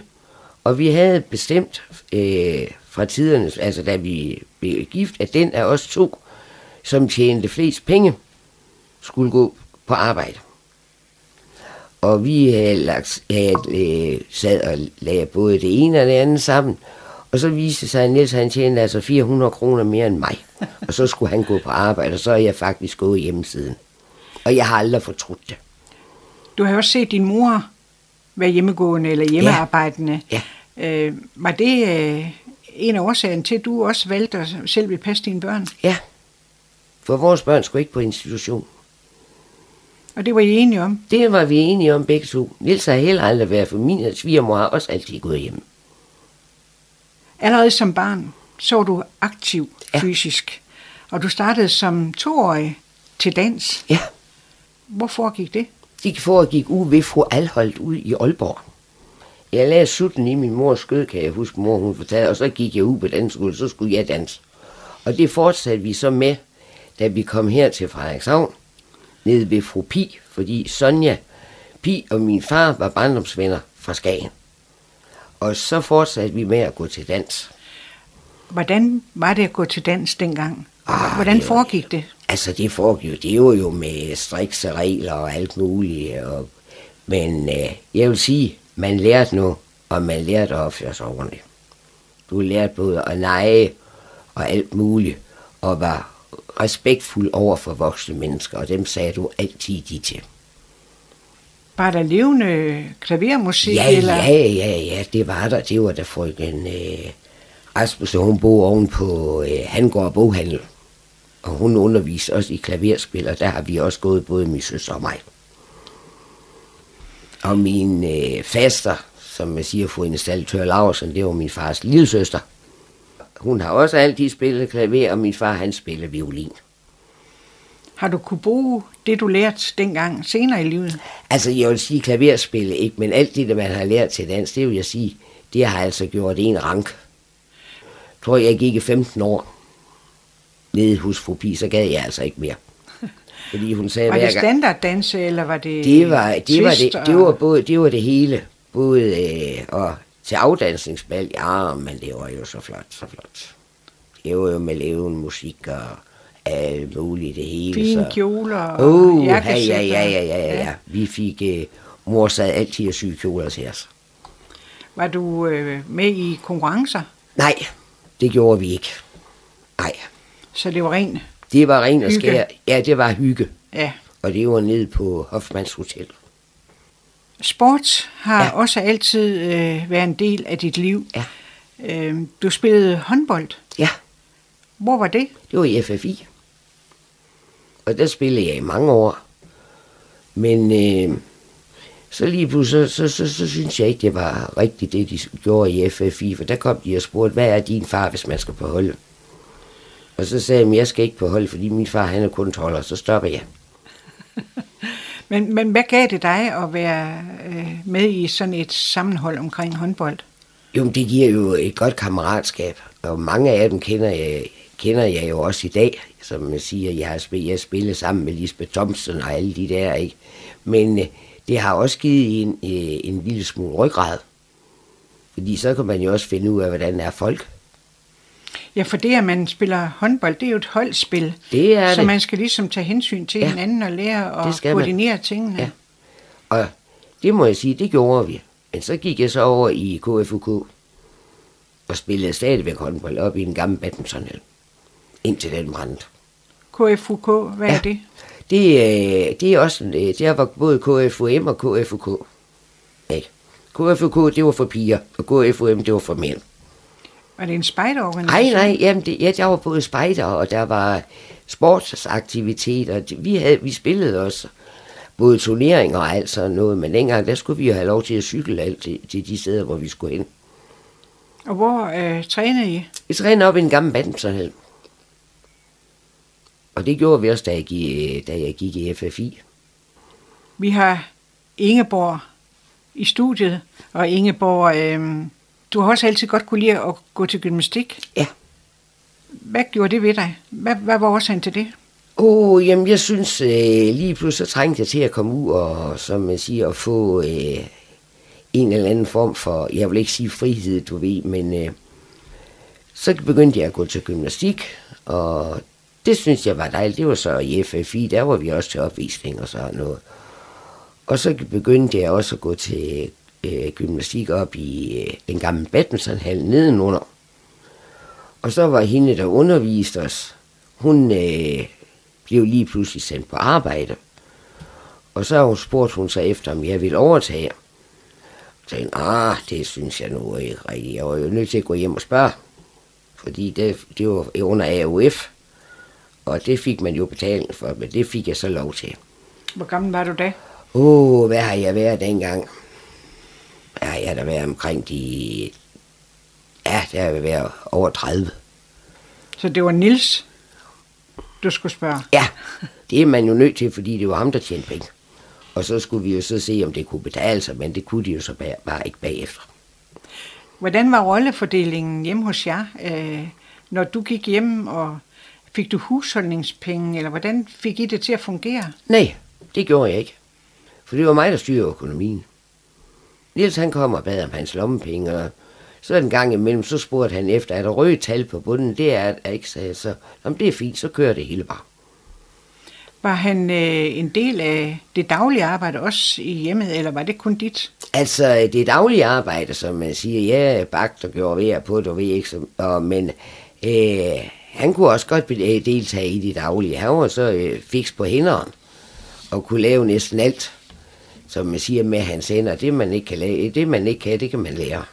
og vi havde bestemt øh, fra tiderne, altså da vi blev gift, at den af os to, som tjente flest penge, skulle gå på arbejde. Og vi havde, lagt, havde øh, sad og lagde både det ene og det andet sammen, og så viste sig, at Niels han tjente altså 400 kroner mere end mig. Og så skulle han gå på arbejde, og så er jeg faktisk gået hjemmesiden. Og jeg har aldrig fortrudt det. Du har også set din mor være hjemmegående eller hjemmearbejdende. Ja. Øh, var det øh, en af årsagerne til, at du også valgte at selv vil passe dine børn? Ja. For vores børn skulle ikke på institution. Og det var I enige om? Det var vi enige om begge to. Niels har heller aldrig været for min svigermor har også altid gået hjem. Allerede som barn så du aktiv Ja. fysisk, og du startede som toårig til dans. Ja, Hvorfor gik det? De foregik ude ved fru Alholdt ud i Aalborg. Jeg lagde sutten i min mors skød, kan jeg huske, mor hun fortalte, og så gik jeg ud på danseskole, så skulle jeg danse. Og det fortsatte vi så med, da vi kom her til Frederikshavn, nede ved fru Pi, fordi Sonja, Pi og min far var barndomsvenner fra Skagen. Og så fortsatte vi med at gå til dans. Hvordan var det at gå til dans dengang? Ah, Hvordan foregik det? Altså, det foregik det var jo med strikse regler og alt muligt. Og, men øh, jeg vil sige, man lærte nu, og man lærte at opføre sig ordentligt. Du lærte både at lege og alt muligt, og var respektfuld over for voksne mennesker, og dem sagde du altid de til. Var der levende klavermusik? Ja, eller? ja, ja, ja, det var der. Det var der frøken øh, Rasmussen, hun bor oven på øh, Hangård Boghandel. Og hun underviste også i klaverspil, og der har vi også gået både min søster og mig. Og min øh, faster, som jeg siger, fru installatør Laursen, det var min fars lille søster. Hun har også altid spillet klaver, og min far han spiller violin. Har du kunne bruge det, du lærte dengang senere i livet? Altså, jeg vil sige klaverspil, ikke? Men alt det, man har lært til dans, det vil jeg sige, det har altså gjort en rank. Jeg tror, jeg gik i 15 år nede hos fru Pi, så gad jeg altså ikke mere. Fordi hun sagde Var det standarddanse, eller var det Det var, det, var det, det, og- var både, det var det hele. Både øh, og til afdansningsbal, ja, men det var jo så flot, så flot. Det var jo med levende musik og alt muligt, det hele. Fine så. kjoler og Uh, ja, ja, og- ja, ja, ja, ja, ja. Vi fik, øh, mor sad altid og syge kjoler til os. Var du øh, med i konkurrencer? Nej, det gjorde vi ikke. Nej, Så det var ren, det var ren og skær. Ja, det var hygge. ja. Og det var nede på Hofmanns Hotel. Sport har Ja. også altid øh, været en del af dit liv. Ja. Øh, du spillede håndbold. Ja, Hvor var det? det var i FFI. Og der spillede jeg i mange år. Men øh, så lige pludselig, så, så, så, så synes jeg ikke, det var rigtigt, det de gjorde i FFI. For der kom de og spurgte, hvad er din far, hvis man skal på holdet? Og så sagde jeg, at jeg skal ikke på hold, fordi min far han er kun 12, og så stopper jeg. Men, men hvad gav det dig at være øh, med i sådan et sammenhold omkring håndbold? Jo, det giver jo et godt kammeratskab, og mange af dem kender jeg, kender jeg jo også i dag, som man siger, jeg har spillet, jeg spillet sammen med Lisbeth Thompson og alle de der, ikke? Men øh, det har også givet en, øh, en lille smule ryggrad, fordi så kan man jo også finde ud af, hvordan er folk. Ja, for det, at man spiller håndbold, det er jo et holdspil. Det er så det. man skal ligesom tage hensyn til Ja. hinanden og lære at skal man. koordinere tingene. Ja. Og det må jeg sige, det gjorde vi. Men så gik jeg så over i KFUK og spillede stadigvæk håndbold op i en gammel badmintonhal. Indtil den brændte. KFUK, hvad ja. Ja. er det? Det, øh, det er også, øh, det var både KFUM og KFUK. Ikke? KFUK, det var for piger, og KFUM, det var for mænd. Var det en spejderorganisation? Nej, nej, jamen det, ja, der var både spejder, og der var sportsaktiviteter. Vi, havde, vi spillede også både turneringer og alt sådan noget, men dengang, der skulle vi jo have lov til at cykle alt til, til de steder, hvor vi skulle hen. Og hvor øh, trænede I? Vi trænede op i en gammel badmintonhal. Og det gjorde vi også, da jeg gik, da jeg gik i FFI. Vi har Ingeborg i studiet, og Ingeborg, øh, du har også altid godt kunne lide at gå til gymnastik. Ja. Hvad gjorde det ved dig? Hvad, hvad var årsagen til det? Åh, oh, jamen jeg synes øh, lige pludselig så trængte jeg til at komme ud og, som man siger, at få øh, en eller anden form for, jeg vil ikke sige frihed, du ved, men øh, så begyndte jeg at gå til gymnastik, og det synes jeg var dejligt. Det var så i FFI, der var vi også til opvisning og sådan noget. Og så begyndte jeg også at gå til øh, gymnastik op i øh, den gamle badmintonhal nedenunder. Og så var hende, der underviste os, hun øh, blev lige pludselig sendt på arbejde. Og så har hun spurgt hun sig efter, om jeg ville overtage. Så tænkte, ah, det synes jeg nu ikke rigtigt. Jeg var jo nødt til at gå hjem og spørge. Fordi det, det var under AUF. Og det fik man jo betaling for, men det fik jeg så lov til. Hvor gammel var du da? Åh, oh, hvad har jeg været dengang? Ja, jeg har da været omkring de... Ja, der har været over 30. Så det var Nils, du skulle spørge. Ja, det er man jo nødt til, fordi det var ham, der tjente penge. Og så skulle vi jo så se, om det kunne betale sig, men det kunne de jo så bare, bare ikke bagefter. Hvordan var rollefordelingen hjemme hos jer, øh, når du gik hjem, og fik du husholdningspenge, eller hvordan fik I det til at fungere? Nej, det gjorde jeg ikke. For det var mig, der styrede økonomien. Niels han kom og bad om hans lommepenge, og så en gang imellem, så spurgte han efter, er der røde tal på bunden? Det er der ikke, sagde jeg så. Om det er fint, så kører det hele bare. Var han øh, en del af det daglige arbejde også i hjemmet, eller var det kun dit? Altså, det daglige arbejde, som man siger, jeg bagte og gjorde ved på og ved ikke, som, og, men øh, han kunne også godt øh, deltage i det daglige. Han var så øh, fiks på hænderen, og kunne lave næsten alt, som man siger med hans hænder. Det man ikke kan, lave, det, man ikke kan, det kan man lære.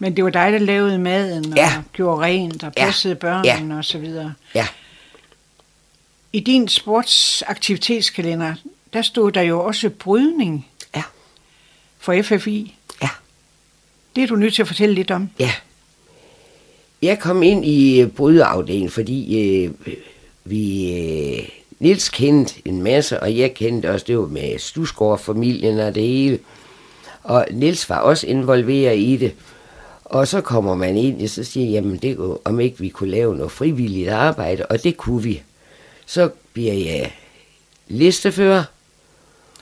Men det var dig, der lavede maden og Ja. gjorde rent og Ja. passede børnene og så videre. Ja, I din sportsaktivitetskalender, der stod der jo også brydning ja, for FFI. ja. Det er du nødt til at fortælle lidt om. Ja. Jeg kom ind i øh, brydeafdelingen, fordi øh, vi... Øh, Nils kendte en masse, og jeg kendte også, det var med Stusgaard-familien og det hele. Og Nils var også involveret i det. Og så kommer man ind, og så siger jamen det kunne, om ikke vi kunne lave noget frivilligt arbejde, og det kunne vi. Så bliver jeg listefører.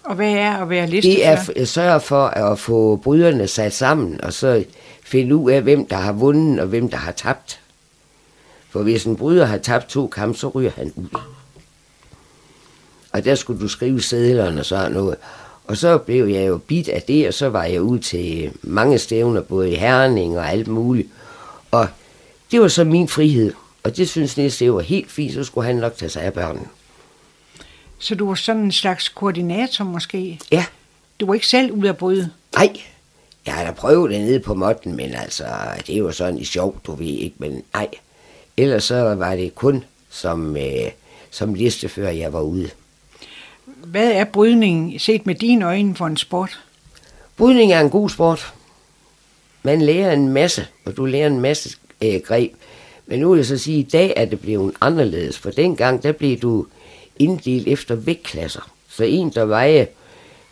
Og hvad er at være Det listefører? er at sørge for at få bryderne sat sammen, og så finde ud af, hvem der har vundet og hvem der har tabt. For hvis en bryder har tabt to kampe, så ryger han ud. Og der skulle du skrive sædlerne og sådan noget. Og så blev jeg jo bit af det, og så var jeg ud til mange stævner, både i Herning og alt muligt. Og det var så min frihed. Og det synes Niels, det var helt fint, så skulle han nok tage sig af børnene. Så du var sådan en slags koordinator måske? Ja, Du var ikke selv ude at bryde? Nej, jeg har da prøvet det nede på måtten, men altså, det er jo sådan i sjov, du ved ikke, men nej. Ellers så var det kun som, øh, som listefører, jeg var ude. Hvad er brydning set med dine øjne for en sport? Brydning er en god sport. Man lærer en masse, og du lærer en masse øh, greb. Men nu vil jeg så sige, at i dag er det blevet anderledes, for dengang der blev du inddelt efter vægtklasser. Så en, der veje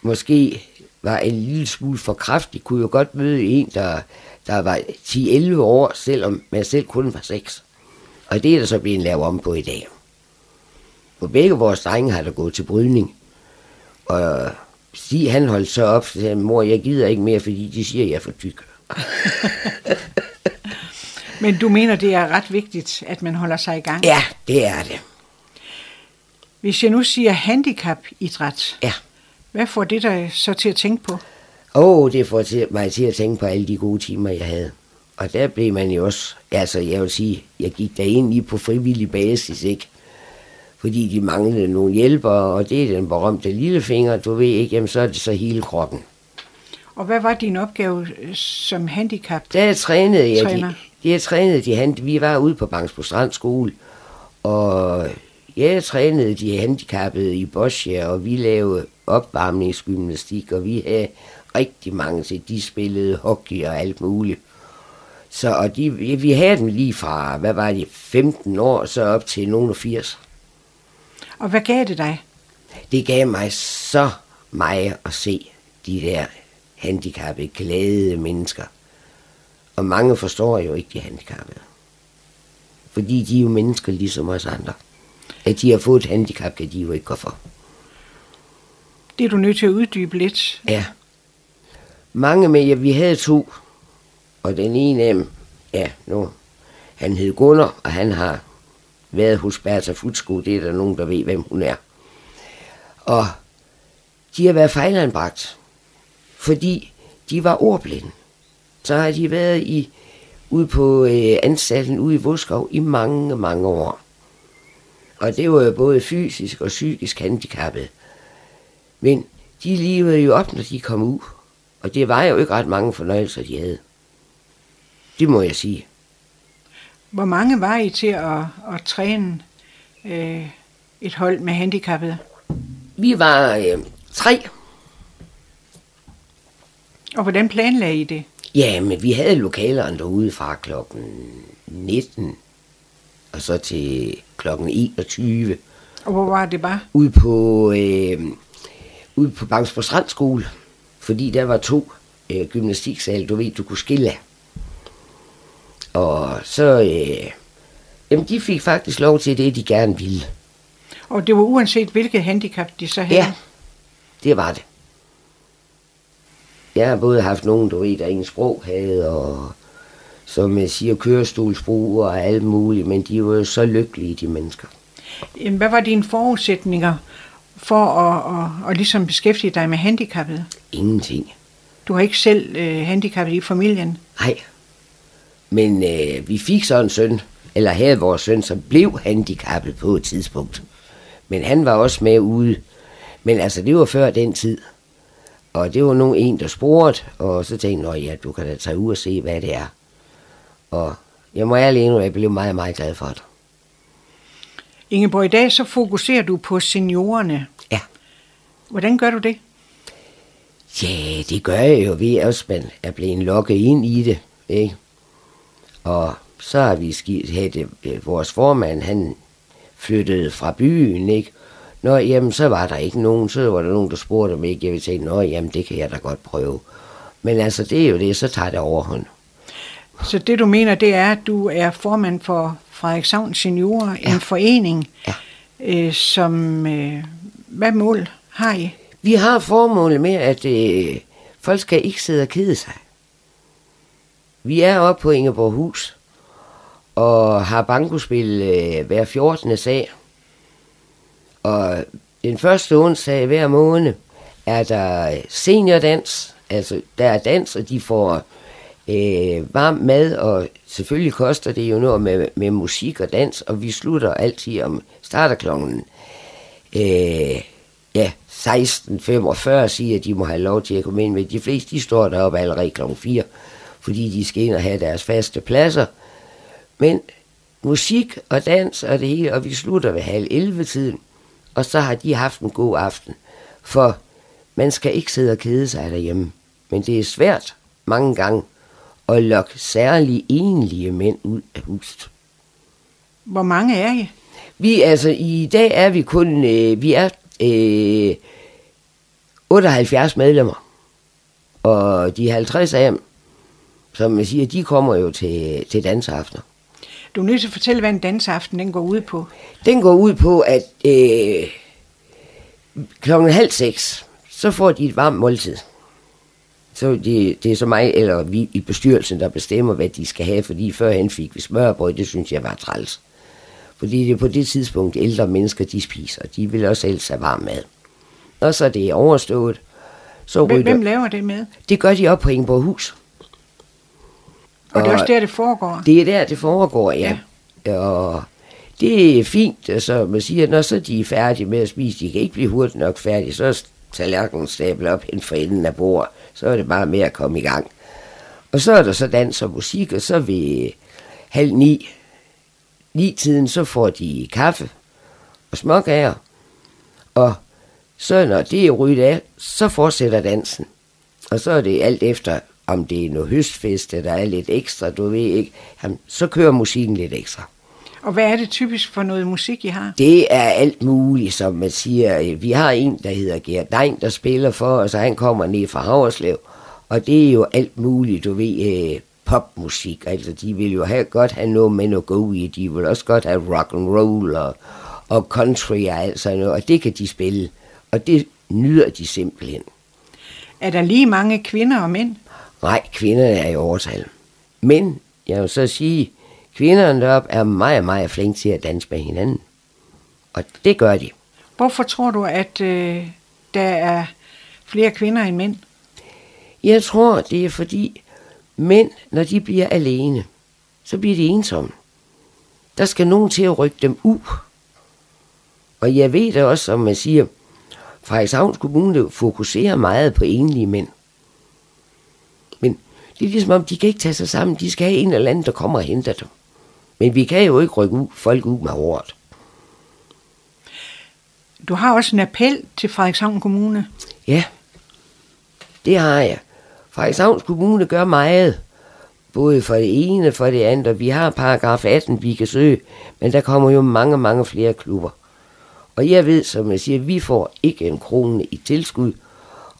måske var en lille smule for kraftig, kunne jo godt møde en, der, der var 10-11 år, selvom man selv kun var 6. Og det er der så blevet lavet om på i dag. På begge vores drenge har der gået til brydning. Og Stig han holdt så op, og sagde, mor, jeg gider ikke mere, fordi de siger, at jeg er for tyk. Men du mener, det er ret vigtigt, at man holder sig i gang? Ja, det er det. Hvis jeg nu siger handicapidræt, Ja. hvad får det dig så til at tænke på? Åh, oh, det får til, mig til at tænke på alle de gode timer, jeg havde. Og der blev man jo også, altså jeg vil sige, jeg gik der ind lige på frivillig basis, ikke? Fordi de manglede nogle hjælpere, og det er den berømte lillefinger, du ved ikke, jamen så er det så hele kroppen. Og hvad var din opgave øh, som handicap? Der trænede jeg, Træner. de, jeg trænede de hand, vi var ude på Bangsbo Strand skole, og jeg trænede de handicappede i Boscia, og vi lavede opvarmningsgymnastik, og vi havde rigtig mange til, de spillede hockey og alt muligt. Så og de, vi havde dem lige fra, hvad var det, 15 år, så op til nogen af 80. Og hvad gav det dig? Det gav mig så meget at se de der handicappede, glade mennesker. Og mange forstår jo ikke de handicappede. Fordi de er jo mennesker ligesom os andre. At de har fået et handicap, kan de jo ikke gå for. Det er du nødt til at uddybe lidt. Ja. Mange med, ja, vi havde to. Og den ene af dem, ja, nu, han hed Gunnar, og han har været hos Bertha Futsko. Det er der nogen, der ved, hvem hun er. Og de har været fejlanbragt, fordi de var ordblinde. Så har de været i, ude på øh, anstalten ude i Voskov i mange, mange år. Og det var jo både fysisk og psykisk handicappet. Men de levede jo op, når de kom ud. Og det var jo ikke ret mange fornøjelser, de havde. Det må jeg sige. Hvor mange var I til at, at træne øh, et hold med handicappede? Vi var øh, tre. Og hvordan planlagde I det? Ja, men vi havde lokalerne derude fra klokken 19 og så til klokken 21 Og hvor var det bare? ude på, øh, ude på Bangsborg Strandskole. Fordi der var to øh, gymnastiksal, du ved, du kunne skille af. Og så, øh, jamen de fik faktisk lov til det, de gerne ville. Og det var uanset hvilket handicap de så havde? Ja, det var det. Jeg har både haft nogen, du ved, der ingen sprog havde, og som jeg siger, kørestolsbrugere og alt muligt, men de var jo så lykkelige, de mennesker. Jamen, Hvad var dine forudsætninger for at, at, at ligesom beskæftige dig med handicappede? Ingenting. Du har ikke selv øh, handicappet i familien. Nej. Men øh, vi fik så en søn, eller havde vores søn, som blev handicappet på et tidspunkt. Men han var også med ude. Men altså, det var før den tid. Og det var nogen en, der spurgte, og så tænkte jeg, "Nå ja, du kan da tage ud og se, hvad det er. Og jeg må ærligt indrømme, jeg blev meget, meget glad for det. Ingeborg, i dag så fokuserer du på seniorerne. Ja. Hvordan gør du det? Ja, det gør jeg jo ved, at man er blevet lukket ind i det, ikke? Og så har vi skidt, havde øh, vores formand, han flyttede fra byen, ikke? Nå, jamen, så var der ikke nogen, så var der nogen, der spurgte om ikke, jeg ville tænke, nå, jamen, det kan jeg da godt prøve. Men altså, det er jo det, så tager det overhånd. Så det du mener, det er, at du er formand for Frederikshavn Seniorer, Ja. en forening, Ja. øh, som... Øh, hvad mål har I? Vi har formålet med, at øh, folk skal ikke sidde og kede sig. Vi er oppe på Ingeborghus og har bankospil øh, hver 14. sag. Og den første onsdag hver måned er der øh, seniordans, altså der er dans, og de får øh, varm mad, og selvfølgelig koster det jo noget med, med musik og dans, og vi slutter altid om, starter klokken øh, ja, 16.45 siger, at de må have lov til at komme ind, men de fleste, de står deroppe allerede klokken 4, fordi de skal ind og have deres faste pladser. Men musik og dans og det hele, og vi slutter ved halv 11 tiden, og så har de haft en god aften. For man skal ikke sidde og kede sig derhjemme, men det er svært mange gange at lokke særlige enlige mænd ud af huset. Hvor mange er I? Vi, altså, i dag er vi kun, øh, vi er øh, 78 medlemmer. Og de 50 af dem, som man siger, de kommer jo til, til dansaftener. Du er nødt til at fortælle, hvad en dansaften den går ud på. Den går ud på, at øh, klokken halv seks, så får de et varmt måltid. Så det, det er så mig, eller vi i bestyrelsen, der bestemmer, hvad de skal have, fordi førhen fik vi smørbrød, det synes jeg var træls. Fordi det er på det tidspunkt, ældre mennesker, de spiser. De vil også helst have varm mad. Og så er det overstået. Så Hvem, hvem laver det med? det gør de op på Ingeborghus. Og det er Og- også der, det foregår. Det er der, det foregår, ja. ja. Og det er fint, så man siger, når så de er færdige med at spise, de kan ikke blive hurtigt nok færdige, så er tallerkenen stablet op hen for enden af bordet. Så er det bare med at komme i gang. Og så er der så dans og musik, og så ved halv ni, ni tiden, så får de kaffe og småkager. Og så når det er ryddet af, så fortsætter dansen. Og så er det alt efter, om det er noget høstfest, der er lidt ekstra, du ved ikke, jamen, så kører musikken lidt ekstra. Og hvad er det typisk for noget musik, I har? Det er alt muligt, som man siger. Vi har en, der hedder Gert Dein, der spiller for os, og han kommer ned fra Havreslev. Og det er jo alt muligt, du ved, øh, popmusik. Altså, de vil jo have, godt have noget med noget go i. De vil også godt have rock and roll og, og country og alt sådan noget. Og det kan de spille. Og det nyder de simpelthen. Er der lige mange kvinder og mænd? Nej, kvinderne er i overtal. Men jeg vil så sige, kvinderne deroppe er meget, meget flinke til at danse med hinanden. Og det gør de. Hvorfor tror du, at øh, der er flere kvinder end mænd? Jeg tror, det er fordi mænd, når de bliver alene, så bliver de ensomme. Der skal nogen til at rykke dem ud. Og jeg ved det også, som man siger, Frederikshavns Kommune fokuserer meget på enlige mænd. Det er ligesom om, de kan ikke tage sig sammen. De skal have en eller anden, der kommer og henter dem. Men vi kan jo ikke rykke ud, folk ud med hårdt. Du har også en appel til Frederikshavn Kommune. Ja, det har jeg. Frederikshavns Kommune gør meget. Både for det ene og for det andet. Vi har paragraf 18, vi kan søge, men der kommer jo mange, mange flere klubber. Og jeg ved, som jeg siger, vi får ikke en krone i tilskud.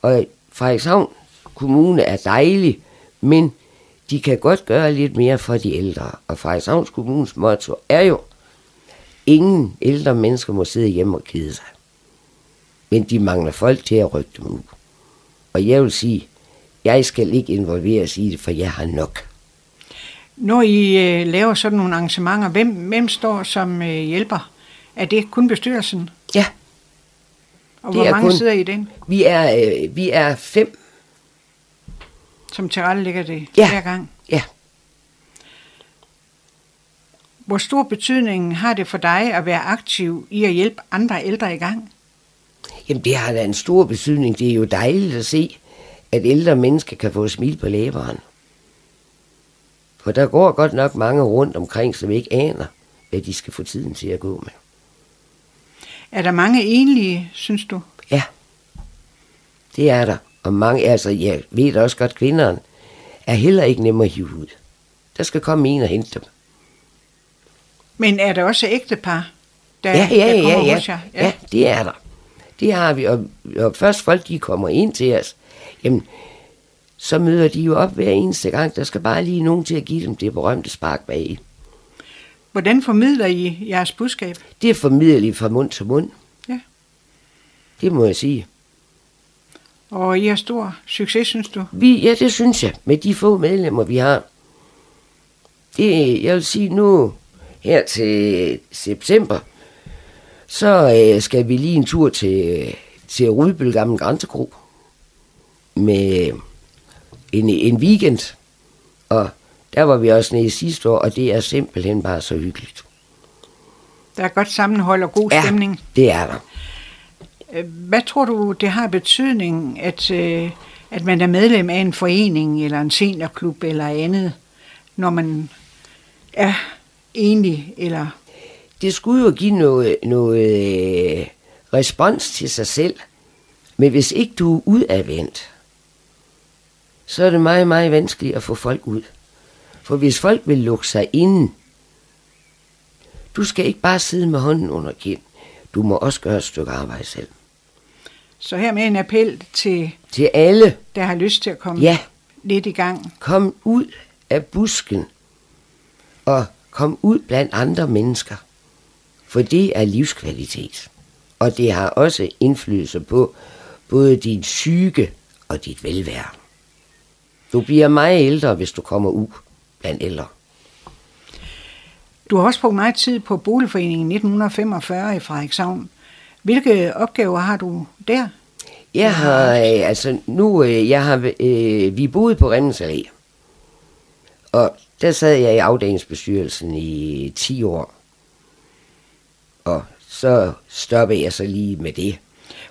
Og Frederikshavn Kommune er dejlig, men de kan godt gøre lidt mere for de ældre. Og Frederikshavns Kommunes motto er jo, ingen ældre mennesker må sidde hjemme og kede sig. Men de mangler folk til at rykke dem ud. Og jeg vil sige, jeg skal ikke involveres i det, for jeg har nok. Når I øh, laver sådan nogle arrangementer, hvem, hvem står som øh, hjælper? Er det kun bestyrelsen? Ja, Og hvor mange kun- sidder I i den, vi er, øh, vi er fem. Som tilrettelægger det Ja. hver gang? Ja, Hvor stor betydning har det for dig at være aktiv i at hjælpe andre ældre i gang? jamen det har da en stor betydning. Det er jo dejligt at se, at ældre mennesker kan få smil på læberen. For der går godt nok mange rundt omkring, som ikke aner, hvad de skal få tiden til at gå med. Er der mange enlige, synes du? Ja, det er der. Og mange, altså jeg ved også godt, kvinderne er heller ikke nemme at hive ud. Der skal komme en og hente dem. Men er der også ægtepar, der, Ja, ja, der ja, kommer ja, hos jer? ja. ja, det er der. Det har vi, og, og først folk de kommer ind til os, jamen, så møder de jo op hver eneste gang. Der skal bare lige nogen til at give dem det berømte spark bag. Hvordan formidler I jeres budskab? Det er formidlet fra mund til mund. Ja. Det må jeg sige. Og I har stor succes, synes du? Vi, ja, det synes jeg, med de få medlemmer, vi har. Det, jeg vil sige nu, her til september, så øh, skal vi lige en tur til, til Rudbøl Gamle Grænsekro med en, en weekend. Og der var vi også nede sidste år, og det er simpelthen bare så hyggeligt. Der er godt sammenhold og god Ja. stemning. Det er der. Øh, hvad tror du, det har betydning, at, øh, at man er medlem af en forening eller en seniorklub eller andet, når man er enlig eller... det skulle jo give noget, noget øh, respons til sig selv. Men hvis ikke du er udadvendt, så er det meget, meget vanskeligt at få folk ud. For hvis folk vil lukke sig inden, du skal ikke bare sidde med hånden under kind. Du må også gøre et stykke arbejde selv. Så her med en appel til, Til alle, der har lyst til at komme ja, lidt i gang. kom ud af busken og kom ud blandt andre mennesker. For det er livskvalitet. Og det har også indflydelse på både din psyke og dit velvære. Du bliver meget ældre, hvis du kommer ud blandt ældre. Du har også brugt meget tid på Boligforeningen 1945 i Frederikshavn. Hvilke opgaver har du der? Jeg har, øh, altså nu, øh, jeg har, øh, vi boede på Remmens Allé. Og der sad jeg i afdelingsbestyrelsen i 10 år. Og så stoppede jeg så lige med det.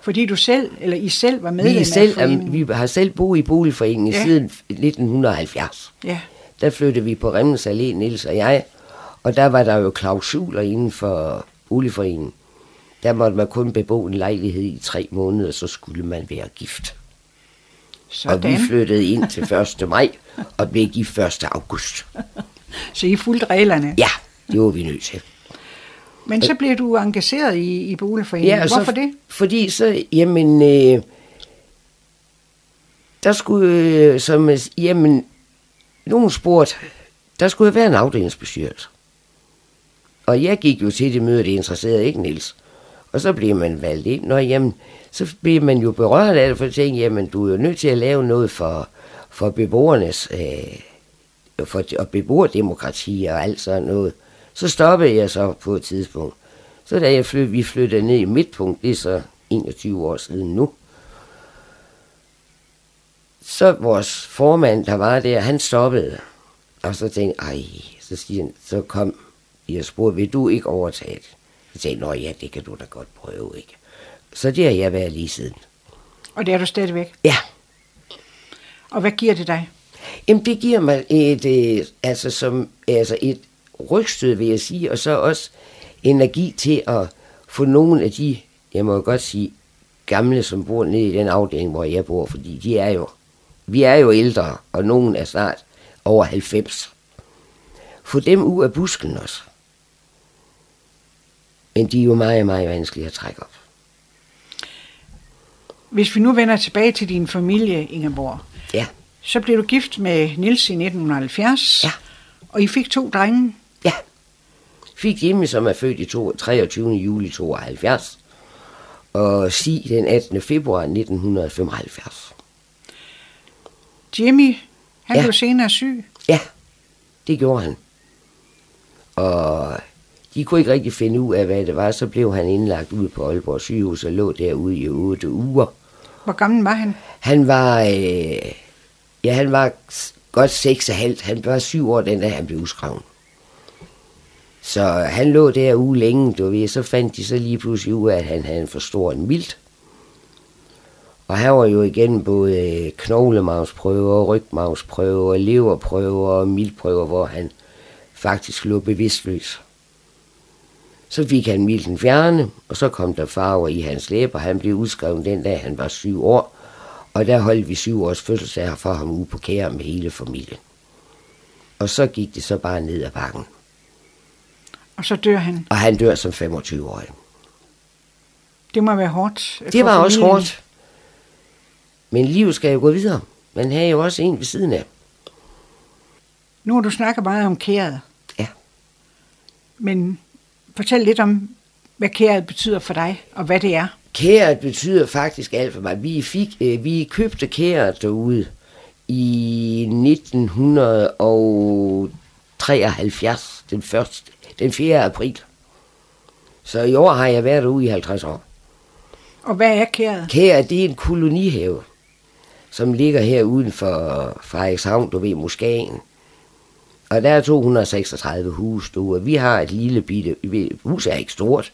Fordi du selv, eller I selv var medlem Vi, selv, af foreningen. vi har selv boet i boligforeningen ja. siden 1970. Ja, Der flyttede vi på Remmens Allé, Niels og jeg. Og der var der jo klausuler inden for boligforeningen. Der måtte man kun bebo en lejlighed i tre måneder, så skulle man være gift. Og vi sådan. flyttede ind til 1. maj og blev gift 1. august. Så I fulgte reglerne. Ja, det var vi nødt til. Men så blev du engageret i, i Boligforeningen. Ja, Hvorfor så, det? Fordi så, jamen, øh, der skulle, øh, som, øh, jamen, nogen spurgte, der skulle være en afdelingsbestyrelse. Og jeg gik jo til det møde, det interesserede ikke Niels. Og så bliver man valgt ind. Nå, jamen, så bliver man jo berørt af det, for at tænke, jamen, du er jo nødt til at lave noget for, for beboernes, øh, for og beboerdemokrati og alt sådan noget. Så stoppede jeg så på et tidspunkt. Så da jeg flyt, vi flyttede ned i Midtpunkt, det er så 21 år siden nu, så vores formand, der var der, han stoppede. Og så tænkte jeg, ej, så, siger han, så kom jeg spurgte, vil du ikke overtage det? Så tænkte jeg, nå ja, det kan du da godt prøve, ikke? Så det har jeg været lige siden. Og det er du stadigvæk. Ja, Og hvad giver det dig? Jamen, det giver mig et, øh, altså, som, altså et rygstød, vil jeg sige, og så også energi til at få nogle af de, jeg må godt sige, gamle, som bor nede i den afdeling, hvor jeg bor, fordi de er jo, vi er jo ældre, og nogen er snart over 90. Få dem ud af busken også. Men de er jo meget, meget vanskelige at trække op. Hvis vi nu vender tilbage til din familie, Ingeborg, Ja, så blev du gift med Nils i 1970. Ja. Og I fik to drenge. ja. Fik Jimmy, som er født i to- 23. juli 72, og Si den 18. februar 1975. Jimmy, han Ja. blev senere syg. Ja, det gjorde han. Og de kunne ikke rigtig finde ud af, hvad det var. Så blev han indlagt ud på Aalborg sygehus og lå derude i otte uger. Hvor gammel var han? Han var, øh, ja, han var godt seks og halvt. Han var syv år, den dag han blev udskrevet. Så han lå der uge længe, du ved. Så fandt de så lige pludselig ud af, at han havde en for stor en mild. Og han var jo igen både øh, knoglemavsprøver, rygmavsprøver, leverprøver og mildprøver, hvor han faktisk lå bevidstløs. Så fik han milten fjerne, og så kom der farver i hans læber. Han blev udskrevet den dag, han var syv år. Og der holdt vi syv års fødselsdag for ham ude på kære med hele familien. Og så gik det så bare ned ad bakken. Og så dør han. Og han dør som 25-årig. Det må være hårdt. Det var også hårdt. Men livet skal jo gå videre. Man havde jo også en ved siden af. Nu har du snakket meget om kæret. Ja. Men fortæl lidt om, hvad kæret betyder for dig, og hvad det er. Kæret betyder faktisk alt for mig. Vi, fik, øh, vi købte kæret derude i 1973, den, første, den 4. april. Så i år har jeg været derude i 50 år. Og hvad er kæret? Kæret, det er en kolonihave, som ligger her uden for Frederikshavn, du ved, moskeen. Og der er 236 hus derude, og vi har et lille bitte, huset er ikke stort,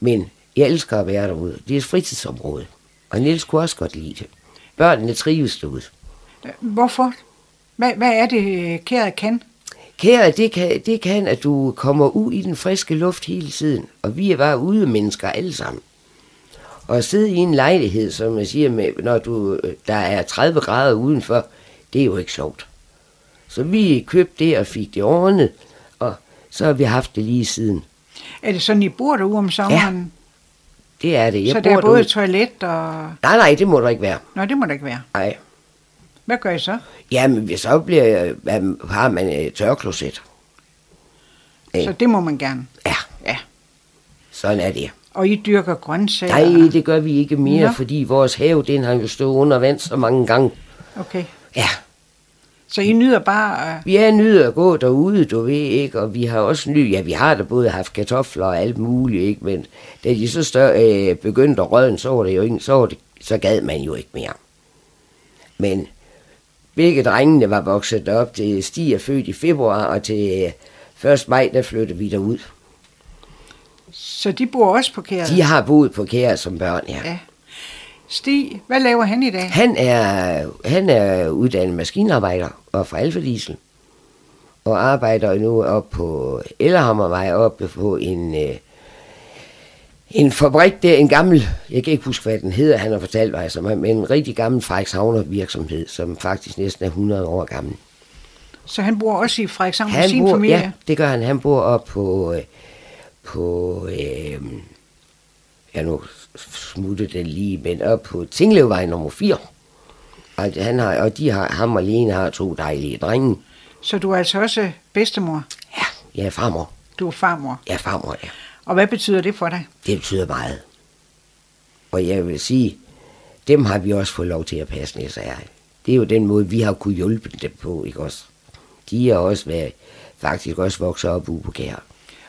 men jeg elsker at være derude. Det er et fritidsområde, og Niels kunne også godt lide det. Børnene trives derude. Hvorfor? Hvad, hvad er det, kæret kan? Kære, det kan, det kan, at du kommer ud i den friske luft hele tiden, og vi er bare ude mennesker alle sammen. Og at sidde i en lejlighed, som jeg siger, med, når du, der er 30 grader udenfor, det er jo ikke sjovt. Så vi købte det og fik det ordnet, og Så har vi haft det lige siden. Er det sådan, I bor derude om sommeren? Det er det. Jeg så bor der er både derude. toilet og... Nej, nej, det må der ikke være. Nå, det må der ikke være. Nej. Hvad gør I så? Jamen, så bliver, har man et tørkloset. Ja. Så det må man gerne. Ja, Ja. sådan er det. Og I dyrker grøntsager? Nej, det gør vi ikke mere, Nå. fordi vores have, den har jo stået under vand så mange gange. Okay. Ja, Så I nyder bare... øh, vi er nødt at gå derude, du ved ikke, og vi har også ny, ja, vi har da både haft kartofler og alt muligt, ikke, men da de så stør, øh, begyndte at rødne, så var det jo ikke, så, var det, så gad man jo ikke mere. Men begge drengene var vokset op til Stig er født i februar, og til øh, 1. maj, der flyttede vi derud. Så de bor også på Kæret? De har boet på Kære som børn, ja. Ja. Stig, hvad laver han i dag? Han er, han er uddannet maskinarbejder og fra Alfa Diesel. Og arbejder nu op på Ellerhammervej, oppe på en, øh, en fabrik der, en gammel, jeg kan ikke huske, hvad den hedder, han har fortalt mig, er men en rigtig gammel Frederikshavner virksomhed, som faktisk næsten er 100 år gammel. Så han bor også i Frederikshavn med Han sin bor, familie? ja, det gør han. Han bor op på, øh, på øh, ja nu smuttede den lige, men op på Tinglevvej nummer 4. Og, han har, og de har, ham og Lene har to dejlige drenge. Så du er altså også bedstemor? Ja, jeg er farmor. Du er farmor. Jeg er farmor, ja. Og hvad betyder det for dig? Det betyder meget. Og jeg vil sige, dem har vi også fået lov til at passe næste af. Det er jo den måde, vi har kunne hjælpe dem på, ikke også? De har også været, faktisk også vokset op Kær.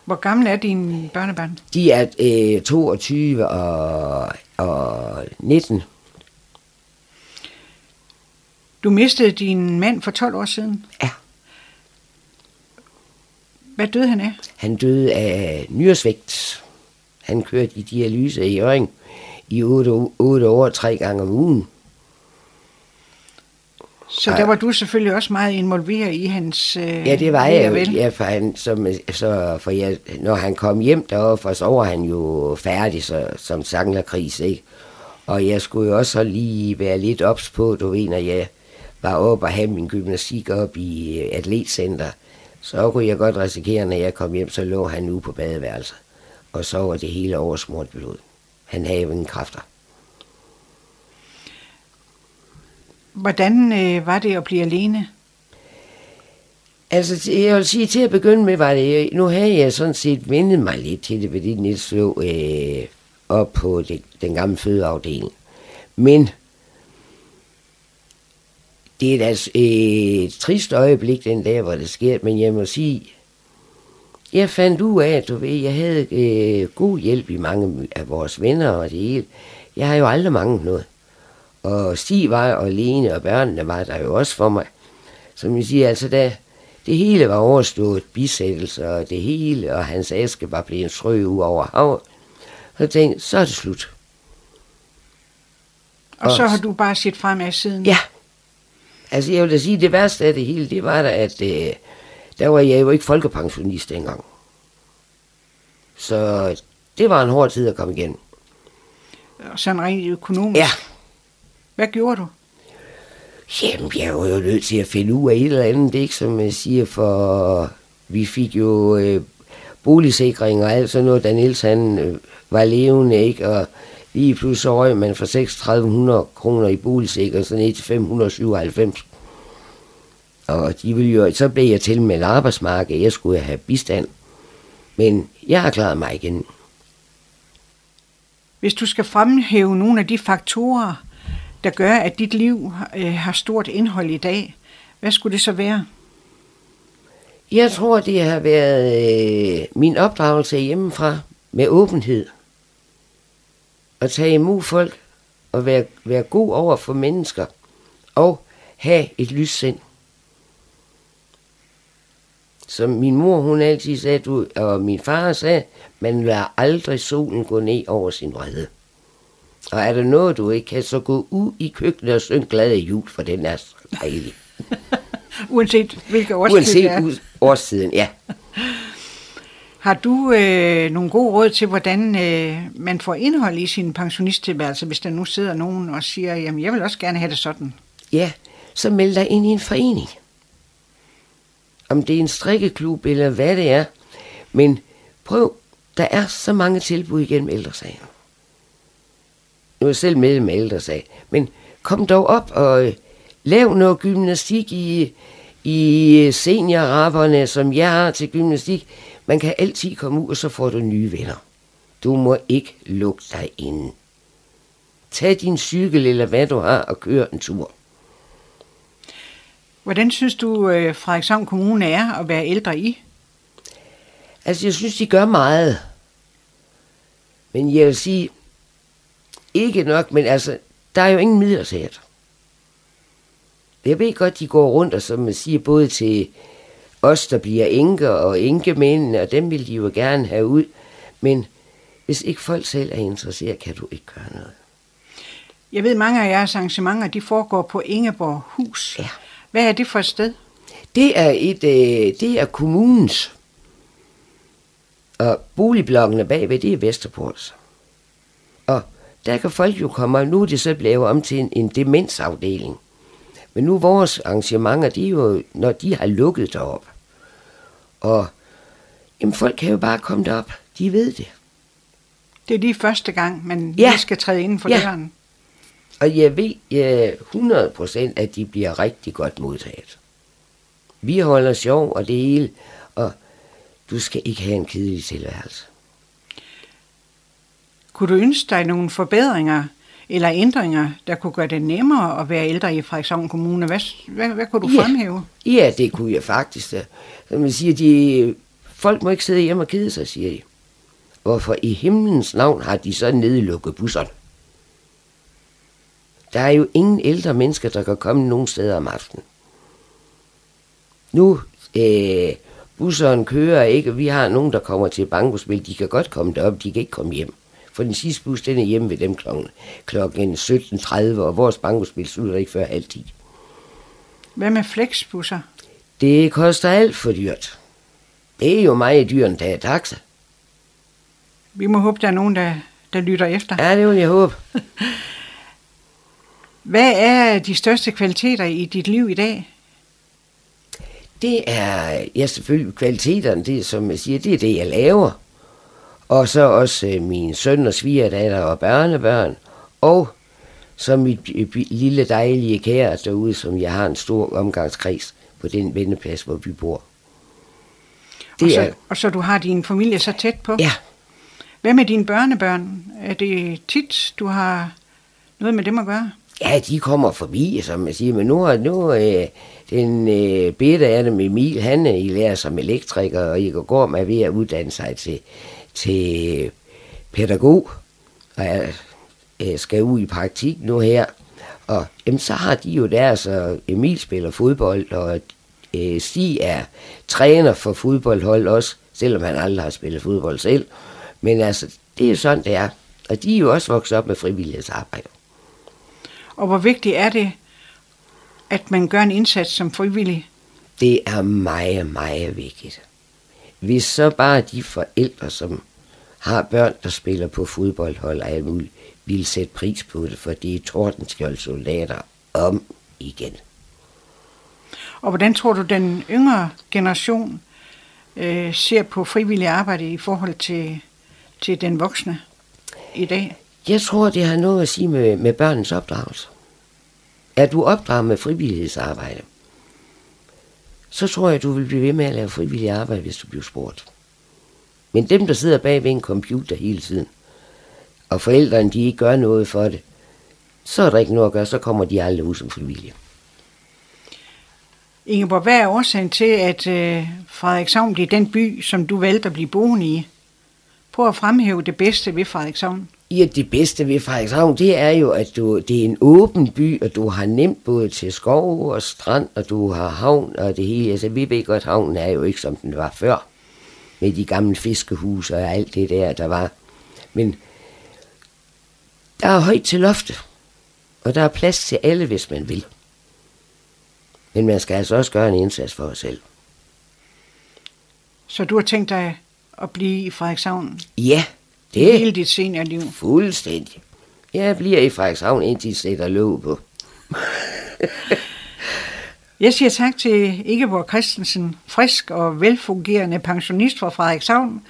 Hvor gammel er dine børnebørn? De er øh, 22 og, og 19. Du mistede din mand for 12 år siden. Ja. Hvad døde han af? Han døde af nyresvægt. Han kørte i dialyse i Øring i 8, 8 år, tre gange om ugen. Så der var du selvfølgelig også meget involveret i hans øh, Ja, det var jeg jo. Ja, for, han, som, så, for jeg, når han kom hjem deroppe, så var han jo færdig så, som sanglerkris, ikke? Og jeg skulle jo også lige være lidt ops på, du ved, når jeg var oppe og have min gymnastik op i atletcenter, så kunne jeg godt risikere, når jeg kom hjem, så lå han nu på badeværelset. Og så var det hele oversmurt blod. Han havde ingen kræfter. Hvordan øh, var det at blive alene? Altså, jeg vil sige, til at begynde med, var det, øh, nu havde jeg sådan set vendet mig lidt til det, fordi Niels lå øh, op på det, den gamle fødeafdeling. Men det er da øh, et øh, trist øjeblik den dag, hvor det sker, men jeg må sige, jeg fandt ud af, at du ved, jeg havde øh, god hjælp i mange af vores venner og det hele. Jeg har jo aldrig manglet noget. Og Stig var, og Lene og børnene var der jo også for mig. Som jeg siger, altså da det hele var overstået, bisættelse og det hele, og hans aske var blevet strø ud over havet, så tænkte jeg, så er det slut. Og så Og- har du bare set frem af siden? Ja. Altså jeg vil da sige, det værste af det hele, det var da, at øh, der var jeg jo ikke folkepensionist dengang. Så det var en hård tid at komme igennem. Sådan rent økonomisk? Ja. Hvad gjorde du? Jamen, jeg var jo nødt til at finde ud af et eller andet, det er ikke som jeg siger, for vi fik jo øh, boligsikring og alt sådan noget, da Niels han øh, var levende, ikke? Og lige pludselig så røg man fra 3600 kroner i boligsikring, så ned til 597. Og de ville jo, så blev jeg til med et arbejdsmarked, jeg skulle have bistand. Men jeg har klaret mig igen. Hvis du skal fremhæve nogle af de faktorer, der gør, at dit liv øh, har stort indhold i dag, hvad skulle det så være? Jeg tror, det har været øh, min opdragelse hjemmefra med åbenhed. At tage imod folk og være, være god over for mennesker og have et lyssind. Som min mor, hun altid sagde, du, og min far sagde, man lader aldrig solen gå ned over sin vrede. Og er der noget, du ikke kan, så gå ud i køkkenet og synge glade jul, for den er så dejlig. Uanset hvilke årstid det Uanset er. ud- årstiden, ja. Har du øh, nogle gode råd til, hvordan øh, man får indhold i sin pensionisttilværelse, hvis der nu sidder nogen og siger, jamen jeg vil også gerne have det sådan? Ja, så meld dig ind i en forening. Om det er en strikkeklub eller hvad det er. Men prøv, der er så mange tilbud igennem ældresagen. Nu er jeg selv med med ældresag, men kom dog op og øh, lav noget gymnastik i, i seniorrapperne, som jeg har til gymnastik. Man kan altid komme ud, og så får du nye venner. Du må ikke lukke dig inde. Tag din cykel eller hvad du har og kør en tur. Hvordan synes du, øh, Frederikshavn Kommune er at være ældre i? Altså, jeg synes, de gør meget. Men jeg vil sige, ikke nok, men altså, der er jo ingen midler til det. Jeg ved godt, de går rundt, og som man siger, både til os, der bliver enker og enkemændene, og dem vil de jo gerne have ud. Men hvis ikke folk selv er interesseret, kan du ikke gøre noget. Jeg ved, mange af jeres arrangementer, de foregår på Ingeborg Hus. Ja. Hvad er det for et sted? Det er, et, øh, det er kommunens. Og boligblokkene bagved, det er Vesterports. Og der kan folk jo komme, og nu er det så blevet om til en, en demensafdeling. Men nu vores arrangementer, de er jo, når de har lukket derop. Og jamen, folk kan jo bare komme derop. De ved det. Det er lige første gang, man Ja. lige skal træde inden for Ja. døren. Og jeg ved ja, 100% at de bliver rigtig godt modtaget. Vi holder sjov og det hele, og du skal ikke have en kedelig tilværelse. Kunne du ønske dig nogle forbedringer eller ændringer, der kunne gøre det nemmere at være ældre i Frederikshavn Kommune? Hvad, hvad, hvad kunne du Ja. fremhæve? Ja, det kunne jeg faktisk da. Som man siger, de, folk må ikke sidde hjemme og kede sig, siger de. Hvorfor i himlens navn har de så nedlukket busserne? Der er jo ingen ældre mennesker, der kan komme nogen steder om aftenen. Nu, øh, busserne kører ikke, vi har nogen, der kommer til bankospil. De kan godt komme derop, de kan ikke komme hjem. For den sidste bus, den er hjemme ved dem klokken, klokken 17.30, og vores bankospil slutter ikke før halv 10. Hvad med flexbusser? Det koster alt for dyrt. Det er jo meget dyrt end tage taxa. Vi må håbe, der er nogen, der, der lytter efter. Ja, det vil jeg håbe. Hvad er de største kvaliteter i dit liv i dag? Det er, ja selvfølgelig kvaliteterne, det er, som jeg siger, det er det, jeg laver. Og så også øh, min søn og svigerdatter og børnebørn. Og så mit øh, lille dejlige kære derude, som jeg har en stor omgangskreds på den vendeplads, hvor vi bor. Og Det så, er, og så du har din familie så tæt på? ja, Hvad med dine børnebørn? Er det tit, du har noget med dem at gøre? Ja, de kommer forbi, som jeg siger, men nu er nu, øh, den øh, bedre af dem, Emil, han øh, I lærer som elektriker, og I går med ved at uddanne sig til, til pædagog, og jeg øh, skal ud i praktik nu her. Og jamen, så har de jo deres, og Emil spiller fodbold, og øh, Stig er træner for fodboldhold også, selvom han aldrig har spillet fodbold selv. Men altså, det er sådan, det er. Og de er jo også vokset op med frivillighedsarbejde. Og hvor vigtigt er det, at man gør en indsats som frivillig? Det er meget, meget vigtigt. Hvis så bare de forældre, som har børn, der spiller på fodboldhold og alt muligt, vil sætte pris på det, for det er Tordenskjold soldater om igen. Og hvordan tror du, den yngre generation øh, ser på frivillig arbejde i forhold til, til den voksne i dag? Jeg tror, det har noget at sige med, med børnens opdragelse. Er du opdraget med frivillighedsarbejde, så tror jeg, du vil blive ved med at lave frivillig arbejde, hvis du bliver spurgt. Men dem, der sidder bag ved en computer hele tiden, og forældrene, de ikke gør noget for det, så er der ikke noget at gøre, så kommer de aldrig ud som frivillige. Ingeborg, hvad er årsagen til, at øh, Frederikshavn bliver den by, som du valgte at blive boende i? Prøv at fremhæve det bedste ved Frederikshavn. Ja, det bedste ved Frederikshavn, det er jo, at du, det er en åben by, og du har nemt både til skov og strand, og du har havn og det hele. Altså, vi ved godt, havnen er jo ikke, som den var før, med de gamle fiskehuse og alt det der, der var. Men der er højt til loftet, og der er plads til alle, hvis man vil. Men man skal altså også gøre en indsats for sig selv. Så du har tænkt dig at blive i Frederikshavn Ja, hele det dit seniorliv. fuldstændig. Jeg bliver i Frederikshavn, indtil de sætter låg på. Jeg siger tak til Ingeborg Christensen, frisk og velfungerende pensionist fra Frederikshavn.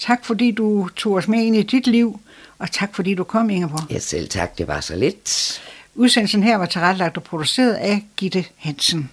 Tak fordi du tog os med ind i dit liv, og tak fordi du kom, Ingeborg. Ja, selv tak, det var så lidt. Udsendelsen her var tilrettelagt og produceret af Gitte Hansen.